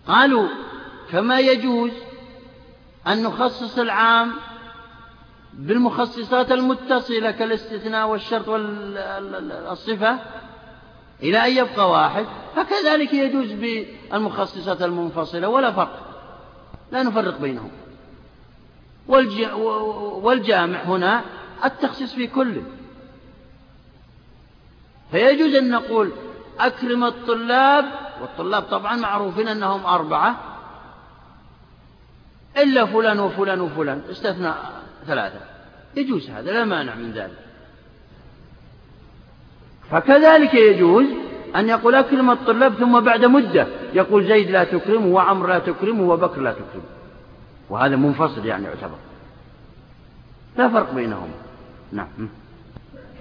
S1: قالوا كما يجوز أن نخصص العام بالمخصصات المتصلة كالاستثناء والشرط والصفة إلى أن يبقى واحد فكذلك يجوز بالمخصصات المنفصلة ولا فرق. لا نفرق بينهم. والجامع هنا التخصيص في كل. فيجوز أن نقول أكرم الطلاب والطلاب طبعا معروفين أنهم أربعة إلا فلان وفلان وفلان استثنى ثلاثة. يجوز هذا لا مانع من ذلك. فكذلك يجوز أن يقول أكرم الطلاب ثم بعد مدة يقول زيد لا تكرمه وعمر لا تكرمه وبكر لا تكرمه. وهذا منفصل يعني يعتبر. لا فرق بينهم. نعم.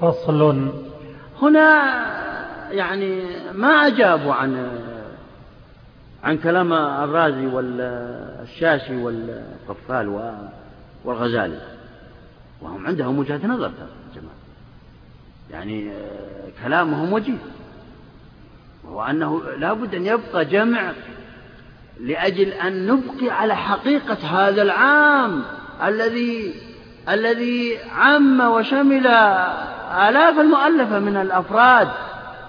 S3: فصل.
S1: هنا يعني ما أجابوا عن عن كلام الرازي والشاشي والقفال والغزالي. وهم عندهم وجهة نظر جماعة. يعني كلامهم وجيه. وهو أنه لا بد أن يبقى جمع لأجل أن نبقي على حقيقة هذا العام الذي الذي عم وشمل آلاف المؤلفة من الأفراد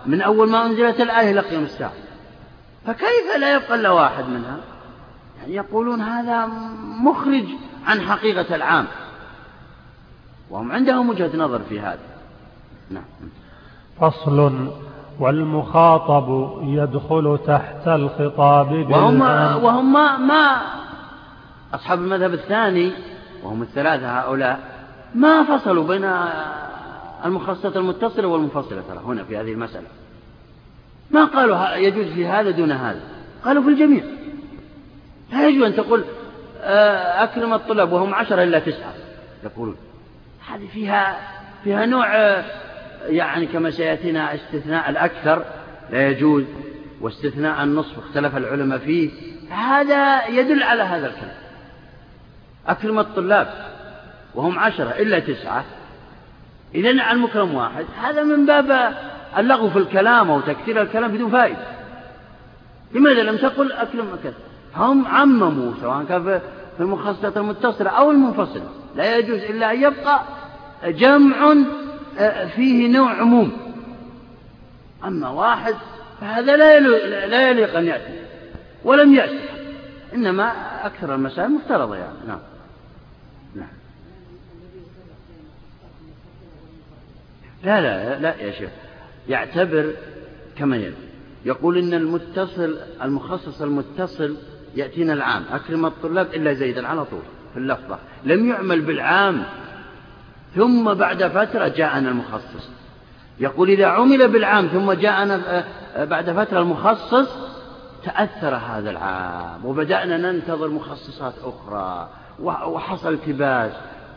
S1: من أول ما أنزلت الآية إلى قيام الساعة. فكيف لا يبقى إلا واحد منها؟ يعني يقولون هذا مخرج عن حقيقة العام. وهم عندهم وجهة نظر في هذا. نعم.
S3: فصل والمخاطب يدخل تحت الخطاب
S1: وهم, وهم ما, ما أصحاب المذهب الثاني وهم الثلاثة هؤلاء ما فصلوا بين المخصصة المتصلة والمنفصلة ترى هنا في هذه المسألة. ما قالوا يجوز في هذا دون هذا. قالوا في الجميع. لا يجوز أن تقول آه، أكرم الطلاب وهم عشرة إلا تسعة يقولون. هذه فيها فيها نوع آه، يعني كما سيأتينا استثناء الأكثر لا يجوز واستثناء النصف اختلف العلماء فيه هذا يدل على هذا الكلام. أكرم الطلاب وهم عشرة إلا تسعة. إذا المكرم واحد هذا من باب اللغو في الكلام أو تكثير الكلام بدون فائدة. لماذا لم تقل أكرم كذا؟ هم عمموا سواء كان في المخصصة المتصلة أو المنفصلة. لا يجوز إلا أن يبقى جمع فيه نوع عموم. أما واحد فهذا لا لا يليق أن يأتي ولم يأتي. إنما أكثر المسائل مفترضة يعني. نعم. نعم. لا لا لا يا شيخ. يعتبر كما يلي. يقول إن المتصل المخصص المتصل يأتينا العام. أكرم الطلاب إلا زيدا على طول في اللفظة. لم يعمل بالعام ثم بعد فترة جاءنا المخصص. يقول إذا عمل بالعام ثم جاءنا آه، بعد فترة المخصص تأثر هذا العام وبدأنا ننتظر مخصصات أخرى وحصل التباس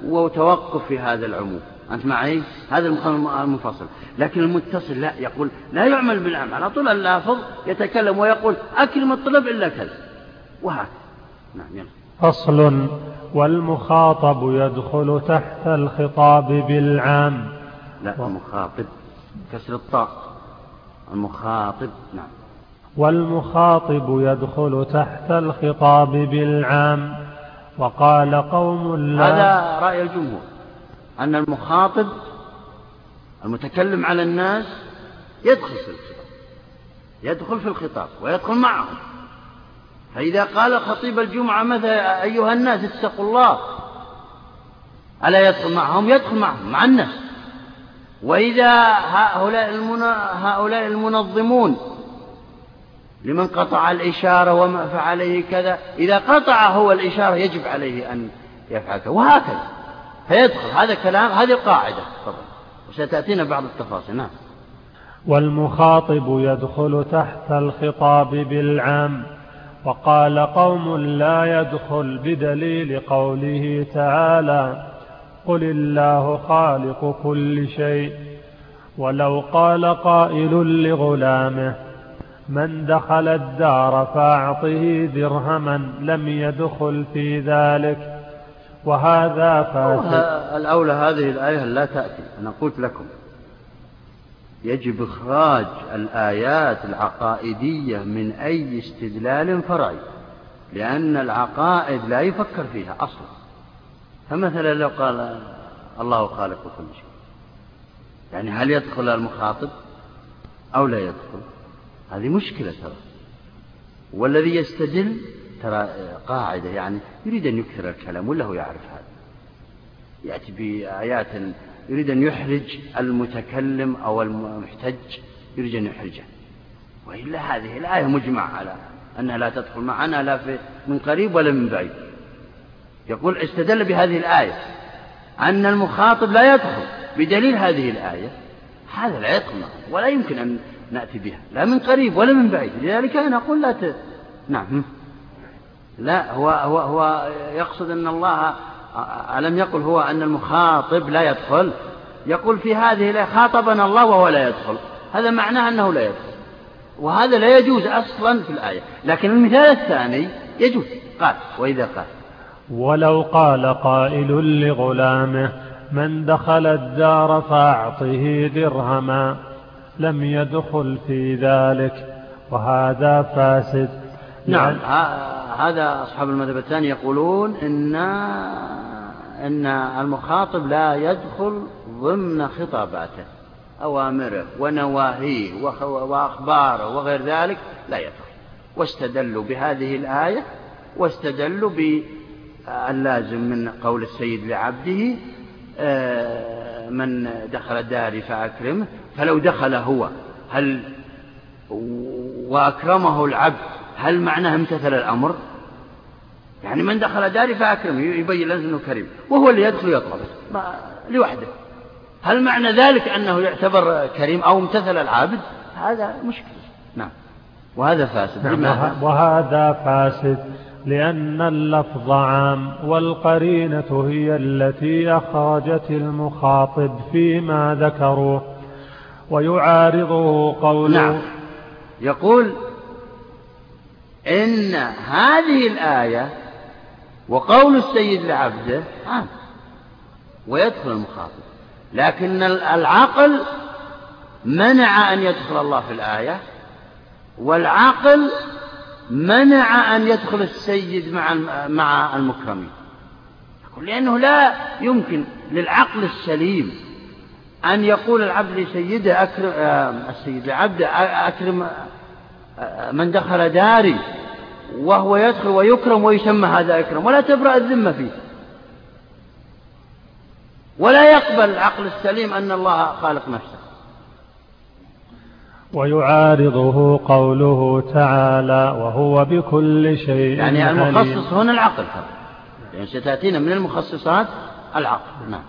S1: وتوقف في هذا العموم. أنت معي؟ هذا المنفصل. لكن المتصل لا يقول لا يعمل بالعام على طول اللافظ يتكلم ويقول أكرم الطلب إلا كذا. وهكذا. نعم يلا.
S3: فصل والمخاطب يدخل تحت الخطاب بالعام.
S1: لا المخاطب كسر الطاء المخاطب نعم.
S3: والمخاطب يدخل تحت الخطاب بالعام. وقال قوم لا
S1: هذا رأي الجمهور أن المخاطب المتكلم على الناس يدخل في الخطاب. يدخل في الخطاب ويدخل معهم. فإذا قال خطيب الجمعة مثلا أيها الناس اتقوا الله؟ ألا يدخل معهم يدخل معهم مع الناس. وإذا هؤلاء, هؤلاء المنظمون لمن قطع الإشارة وما فعليه كذا إذا قطع هو الإشارة يجب عليه أن يفعل كذا وهكذا. فيدخل هذا كلام هذه القاعدة طبعا وستأتينا بعض التفاصيل نعم.
S3: والمخاطب يدخل تحت الخطاب بالعام. وقال قوم لا يدخل بدليل قوله تعالى قل الله خالق كل شيء ولو قال قائل لغلامه من دخل الدار فأعطه درهما لم يدخل في ذلك وهذا فاسد.
S1: الأولى هذه الآية لا تأتي أنا قلت لكم. يجب إخراج الآيات العقائدية من أي استدلال فرعي لأن العقائد لا يفكر فيها أصلا. فمثلا لو قال الله خالق كل شيء يعني هل يدخل المخاطب أو لا يدخل؟ هذه مشكلة ترى. والذي يستدل ترى قاعدة يعني يريد أن يكثر الكلام ولا هو يعرف هذا؟ يأتي بآيات يريد أن يحرج المتكلم أو المحتج يريد أن يحرجه. وإلا هذه الآية مجمع على أنها لا تدخل معنا لا في من قريب ولا من بعيد. يقول استدل بهذه الآية أن المخاطب لا يدخل بدليل هذه الآية. هذا لا يدخل ولا يمكن أن نأتي بها لا من قريب ولا من بعيد. لذلك أنا أقول لا ت... نعم. لا هو, هو, هو يقصد أن الله ألم يقل هو أن المخاطب لا يدخل؟ يقول في هذه الآية خاطبنا الله وهو لا يدخل. هذا معناه أنه لا يدخل. وهذا لا يجوز أصلا في الآية. لكن المثال الثاني يجوز. قال وإذا قال
S3: ولو قال قائل لغلامه من دخل الدار فأعطه درهما لم يدخل في ذلك وهذا فاسد.
S1: نعم هذا أصحاب المذهب الثاني يقولون إن أن المخاطب لا يدخل ضمن خطاباته. أوامره ونواهيه وأخباره وغير ذلك لا يدخل. واستدلوا بهذه الآية واستدلوا باللازم من قول السيد لعبده آه، من دخل داري فأكرمه. فلو دخل هو هل وأكرمه العبد هل معناه امتثل الأمر؟ يعني من دخل داري فأكرمه يبين له أنه كريم وهو اللي يدخل يطلب لوحده. هل معنى ذلك أنه يعتبر كريم أو امتثل العابد؟ هذا مشكلة. نعم. وهذا فاسد.
S3: نعم وهذا فاسد لأن اللفظ عام والقرينة هي التي أخرجت المخاطب فيما ذكروه ويعارضه قوله
S1: نعم. يقول إن هذه الآية وقول السيد لعبده عام ويدخل المخاطب. لكن العقل منع أن يدخل الله في الآية والعقل منع أن يدخل السيد مع مع المكرمين. لأنه لا يمكن للعقل السليم أن يقول العبد لسيده أكرم آه، السيد لعبده أكرم آه، من دخل داري وهو يدخل ويكرم ويسمى هذا أكرم ولا تبرأ الذمة فيه. ولا يقبل العقل السليم أن الله خالق نفسه.
S3: ويعارضه قوله تعالى وهو بكل شيء
S1: يعني المخصص هنا العقل يعني ستأتينا من المخصصات العقل نعم.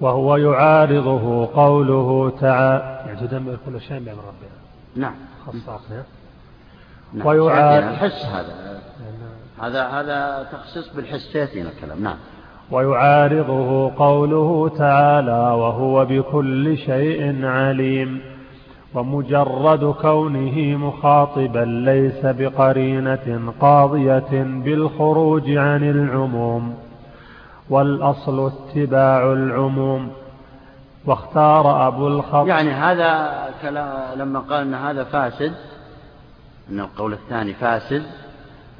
S3: وهو يعارضه قوله تعالى. يعني تدمر كل شيء بأمر ربنا.
S1: نعم.
S3: خصصنا
S1: نعم. ويعارض الحس هذا. هذا هذا تخصيص بالحس يأتينا الكلام. نعم.
S3: ويعارضه قوله تعالى وهو بكل شيء عليم ومجرد كونه مخاطبا ليس بقرينة قاضية بالخروج عن العموم والأصل اتباع العموم. واختار أبو الخطاب
S1: يعني هذا لما قال أن هذا فاسد أن القول الثاني فاسد.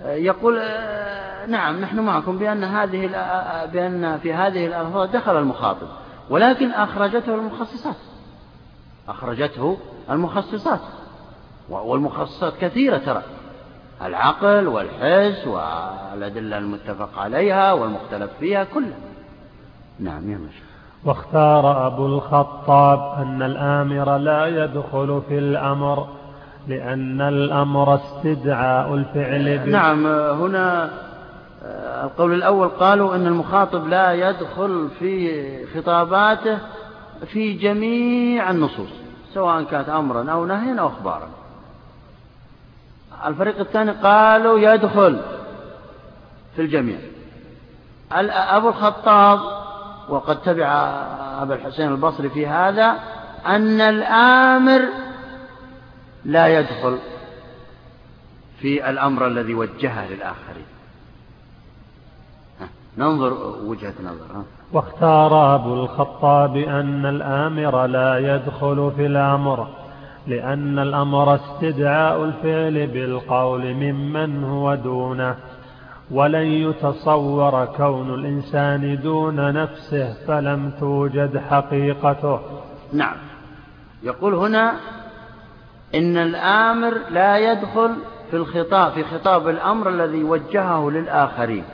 S1: يقول نعم نحن معكم بأن هذه بأن في هذه الألفاظ دخل المخاطب ولكن أخرجته المخصصات. أخرجته المخصصات والمخصصات كثيرة ترى. العقل والحس والأدلة المتفق عليها والمختلف فيها كلها. نعم يا مشاء
S3: واختار أبو الخطاب أن الآمر لا يدخل في الأمر. لأن الأمر استدعاء الفعل
S1: نعم هنا القول الأول قالوا أن المخاطب لا يدخل في خطاباته في جميع النصوص سواء كانت أمرا أو نهيا أو أخبارا. الفريق الثاني قالوا يدخل في الجميع. أبو الخطاب وقد تبع أبا الحسين البصري في هذا أن الآمر لا يدخل في الأمر الذي وجهه للآخرين. ننظر وجهة نظر
S3: واختار أبو الخطاب أن الآمر لا يدخل في الأمر لأن الأمر استدعاء الفعل بالقول ممن هو دونه. ولن يتصور كون الإنسان دون نفسه فلم توجد حقيقته.
S1: نعم. يقول هنا إن الآمر لا يدخل في الخطاب في خطاب الأمر الذي وجهه للآخرين.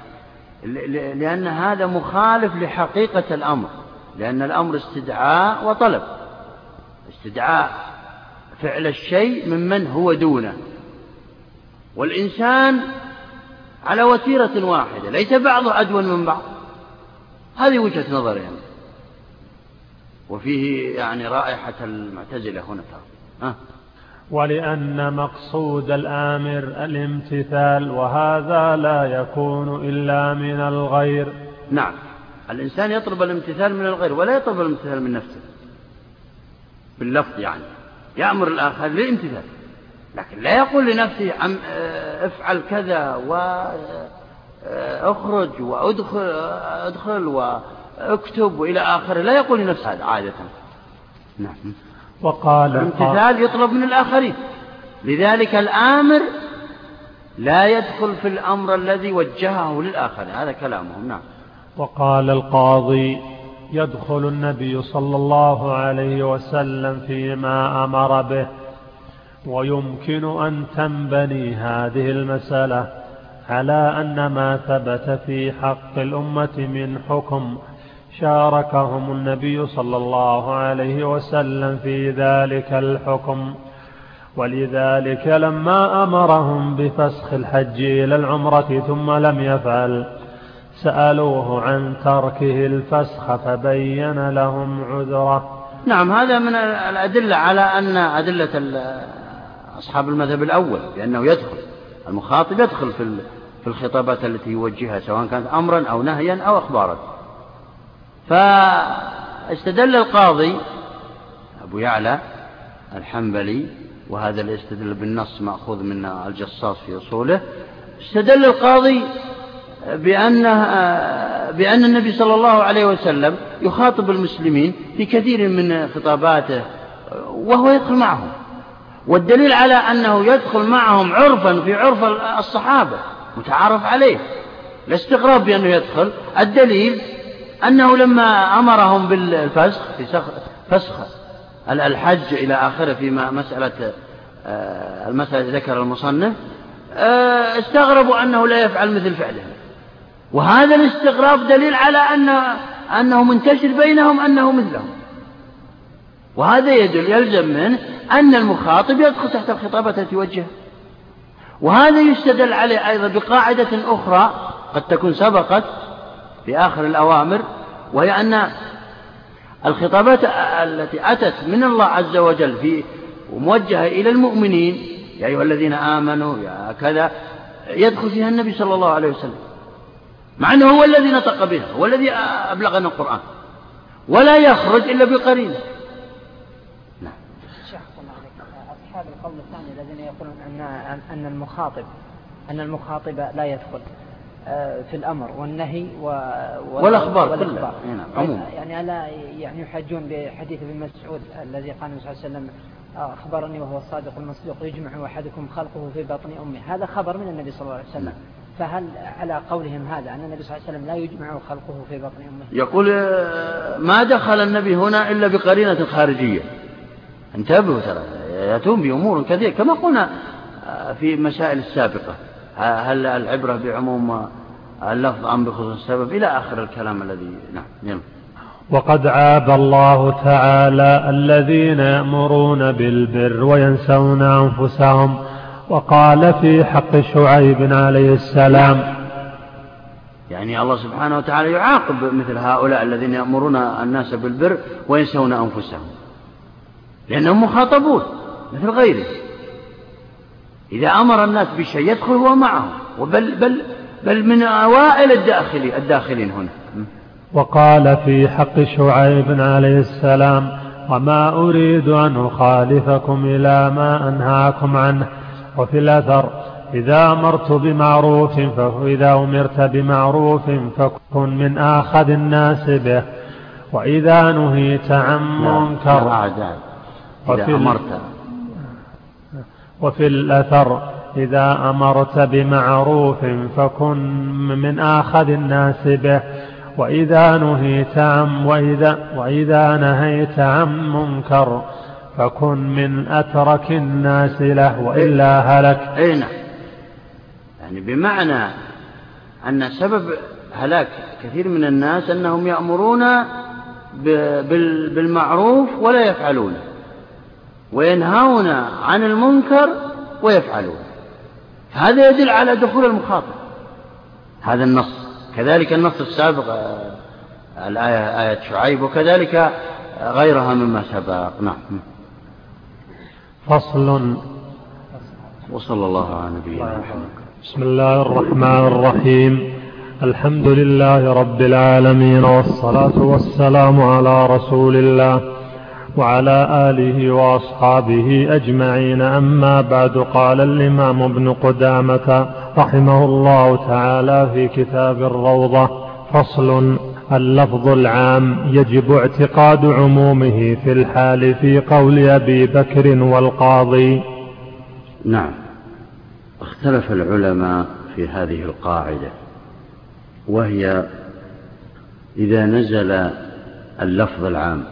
S1: لأن هذا مخالف لحقيقة الأمر. لأن الأمر استدعاء وطلب. استدعاء فعل الشيء ممن هو دونه. والإنسان على وتيرة واحدة ليس بعضه أدون من بعض. هذه وجهة نظري يعني. وفيه يعني رائحة المعتزلة هنا ترى.
S3: ولأن مقصود الآمر الامتثال وهذا لا يكون إلا من الغير.
S1: نعم. الإنسان يطلب الامتثال من الغير ولا يطلب الامتثال من نفسه. باللفظ يعني. يأمر الآخر للامتثال لكن لا يقول لنفسه آه، افعل كذا واخرج آه، وادخل ادخل وأكتب وإلى آخره. لا يقول لنفسه هذا عادة.
S3: نعم. وقال
S1: الامتثال يطلب من الآخرين. لذلك الآمر لا يدخل في الأمر الذي وجهه للآخرين. هذا كلامهم نعم.
S3: وقال القاضي يدخل النبي صلى الله عليه وسلم فيما أمر به ويمكن أن تنبني هذه المسألة على أن ما ثبت في حق الأمة من حكم شاركهم النبي صلى الله عليه وسلم في ذلك الحكم. ولذلك لما أمرهم بفسخ الحج إلى العمرة ثم لم يفعل سألوه عن تركه الفسخ فبين لهم عذره.
S1: نعم هذا من الأدلة على أن أدلة أصحاب المذهب الأول بأنه يدخل المخاطب يدخل في الخطابات التي يوجهها سواء كانت أمرا أو نهيا أو أخبارا. فاستدل القاضي أبو يعلى الحنبلي وهذا الاستدل بالنص مأخوذ من الجصاص في أصوله. استدل القاضي بأنه بأن النبي صلى الله عليه وسلم يخاطب المسلمين في كثير من خطاباته وهو يدخل معهم. والدليل على أنه يدخل معهم عرفا في عرف الصحابة متعارف عليه. لا استغراب بأنه يدخل. الدليل أنه لما أمرهم بالفسخ في فسخ الحج إلى آخره في مسألة آه، المسألة ذكر المصنف آه، استغربوا أنه لا يفعل مثل فعلهم. وهذا الاستغراب دليل على أن أنه منتشر بينهم أنه مثلهم. وهذا يدل يلزم منه أن المخاطب يدخل تحت الخطابة التي يوجهها وهذا يستدل عليه أيضا بقاعدة أخرى قد تكون سبقت في آخر الأوامر وهي أن الخطابات التي أتت من الله عز وجل في وموجهة إلى المؤمنين يا أيها الذين آمنوا يا كذا يدخل فيها النبي صلى الله عليه وسلم. مع أنه هو الذي نطق بها هو الذي أبلغنا القرآن. ولا يخرج إلا بقرين
S4: نعم. أصحاب القول الثاني الذين يقولون أن أن المخاطب أن المخاطب لا يدخل. في الأمر والنهي و...
S1: والأخبار, والأخبار. نعم
S4: يعني ألا يعني يحجون بحديث ابن مسعود الذي قال النبي صلى الله عليه وسلم آه، أخبرني وهو الصادق المصدوق يجمع أحدكم خلقه في بطن أمه. هذا خبر من النبي صلى الله عليه وسلم. نعم. فهل على قولهم هذا أن النبي صلى الله عليه وسلم لا يجمع خلقه في بطن أمه؟
S1: يقول آه، ما دخل النبي هنا إلا بقرينة خارجية. انتبهوا ترى يأتون بأمور كثيرة. كما قلنا في المسائل السابقة. هل العبرة بعموم اللفظ أم بخصوص السبب إلى آخر الكلام الذي نعم يلا.
S3: وقد عاب الله تعالى الذين يأمرون بالبر وينسون أنفسهم وقال في حق شعيب عليه السلام
S1: يعني الله سبحانه وتعالى يعاقب مثل هؤلاء الذين يأمرون الناس بالبر وينسون أنفسهم لأنهم مخاطبون مثل غيره إذا أمر الناس بشيء يدخل هو معهم. وبل بل بل من أوائل الداخلين الداخلين هنا.
S3: وقال في حق شعيب عليه السلام وما أريد أن أخالفكم إلى ما أنهاكم عنه. وفي الأثر إذا أمرت بمعروف فإذا أمرت بمعروف فكن من آخذ الناس به. وإذا نهيت عن منكر
S1: إذا أمرت
S3: وفي الأثر إذا أمرت بمعروف فكن من آخذ الناس به. وإذا نهيت عن وإذا, وإذا نهيت عن منكر فكن من أترك الناس له وإلا هلك.
S1: أي نعم. يعني بمعنى أن سبب هلاك كثير من الناس أنهم يأمرون بالمعروف ولا يفعلونه وينهون عن المنكر ويفعلون. هذا يدل على دخول المخاطر هذا النص. كذلك النص السابق الآية آية شعيب وكذلك غيرها مما سبق. نعم.
S3: فصل.
S1: وصلى الله على نبينا محمد.
S3: بسم الله الرحمن الرحيم. الحمد لله رب العالمين والصلاة والسلام على رسول الله. وعلى آله وأصحابه أجمعين. أما بعد قال الإمام ابن قدامة رحمه الله تعالى في كتاب الروضة فصل اللفظ العام يجب اعتقاد عمومه في الحال في قول أبي بكر والقاضي.
S1: نعم. اختلف العلماء في هذه القاعدة وهي إذا نزل اللفظ العام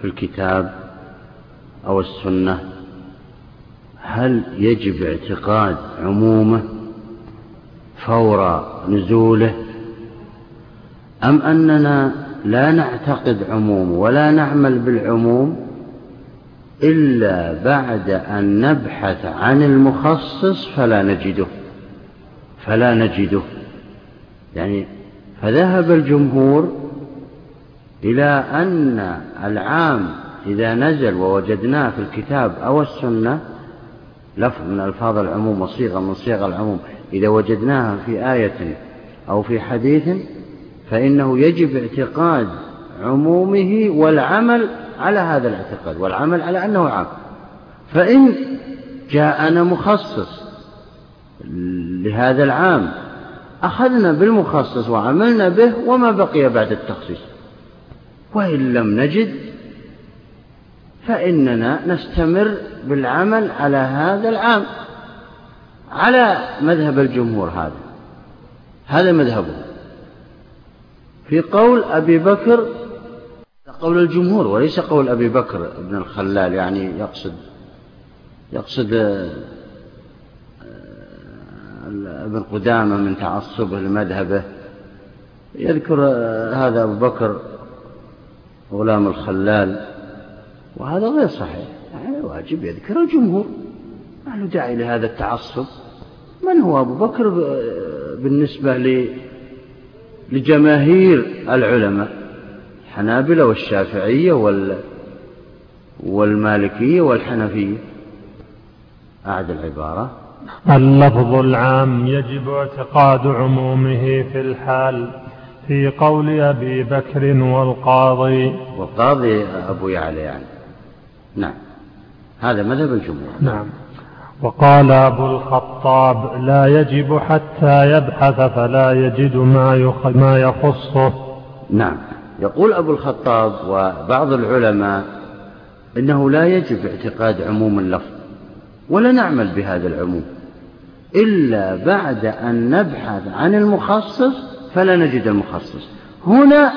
S1: في الكتاب أو السنة هل يجب اعتقاد عمومه فور نزوله أم أننا لا نعتقد عموم ولا نعمل بالعموم إلا بعد أن نبحث عن المخصص فلا نجده فلا نجده. يعني فذهب الجمهور إلى أن العام إذا نزل ووجدناه في الكتاب أو السنة لفظ من ألفاظ العموم وصيغة من صيغ العموم إذا وجدناها في آية أو في حديث فإنه يجب اعتقاد عمومه والعمل على هذا الاعتقاد والعمل على أنه عام. فإن جاءنا مخصص لهذا العام أخذنا بالمخصص وعملنا به وما بقي بعد التخصيص. وإن لم نجد فإننا نستمر بالعمل على هذا العام على مذهب الجمهور هذا. هذا مذهبه. في قول أبي بكر قول الجمهور وليس قول أبي بكر بن الخلال يعني يقصد يقصد آه، ابن قدامة من تعصبه لمذهبه. يذكر آه، هذا أبو بكر غلام الخلال. وهذا غير صحيح. يعني واجب يذكر الجمهور. ما له داعي لهذا التعصب. من هو أبو بكر بالنسبة لجماهير العلماء؟ الحنابلة والشافعية وال والمالكية والحنفية. أعد العبارة.
S3: اللفظ العام يجب اعتقاد عمومه في الحال. في قول أبي بكر والقاضي.
S1: والقاضي أبو يعلى يعني. نعم. هذا مذهب الجمهور.
S3: نعم. وقال أبو الخطاب لا يجب حتى يبحث فلا يجد ما ما يخصه.
S1: نعم. يقول أبو الخطاب وبعض العلماء إنه لا يجب اعتقاد عموم اللفظ ولا نعمل بهذا العموم إلا بعد أن نبحث عن المخصص فلا نجد المخصص. هنا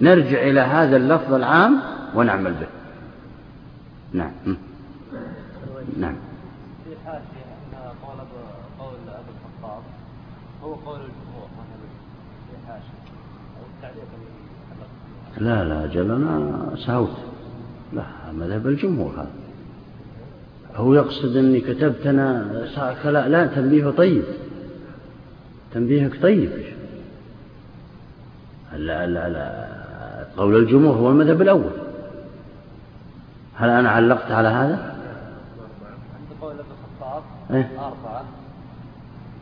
S1: نرجع إلى هذا اللفظ العام ونعمل به. نعم. نعم.
S2: في أن قول قول الخطاب هو قول الجمهور التعليق
S1: لا لا أجل أنا سهوت لا مذهب الجمهور هذا. هو يقصد أني كتبت أنا لا تنبيه طيب. تنبيهك طيب. لا لا لا قول الجمهور هو المذهب الأول؟ هل أنا علقت على هذا؟
S2: إيه؟ أربعة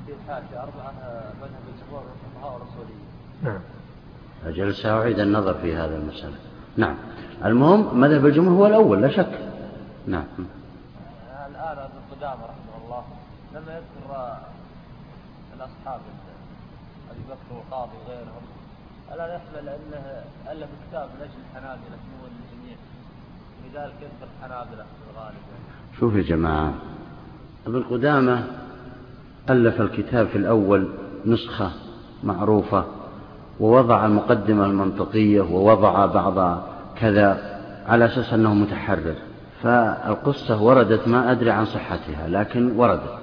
S2: في الحاشية أربعة مذهب الجمهور والفقهاء والرسوليين نعم.
S1: أجل سأعيد النظر في هذا المسألة. نعم. المهم مذهب الجمهور هو الأول لا شك. نعم.
S2: الآن ابن قدامة رحمه الله لما يذكر الأصحاب. بكر والقاضي وغيرهم. ألا يحمل أنه ألف كتاب من أجل الحنابلة مو للجميع لذلك يذكر الحنابلة في الغالب.
S1: شوف يا جماعة ابن قدامة ألف الكتاب في الأول نسخة معروفة ووضع المقدمة المنطقية ووضع بعض كذا على أساس أنه متحرر. فالقصة وردت ما أدري عن صحتها لكن وردت.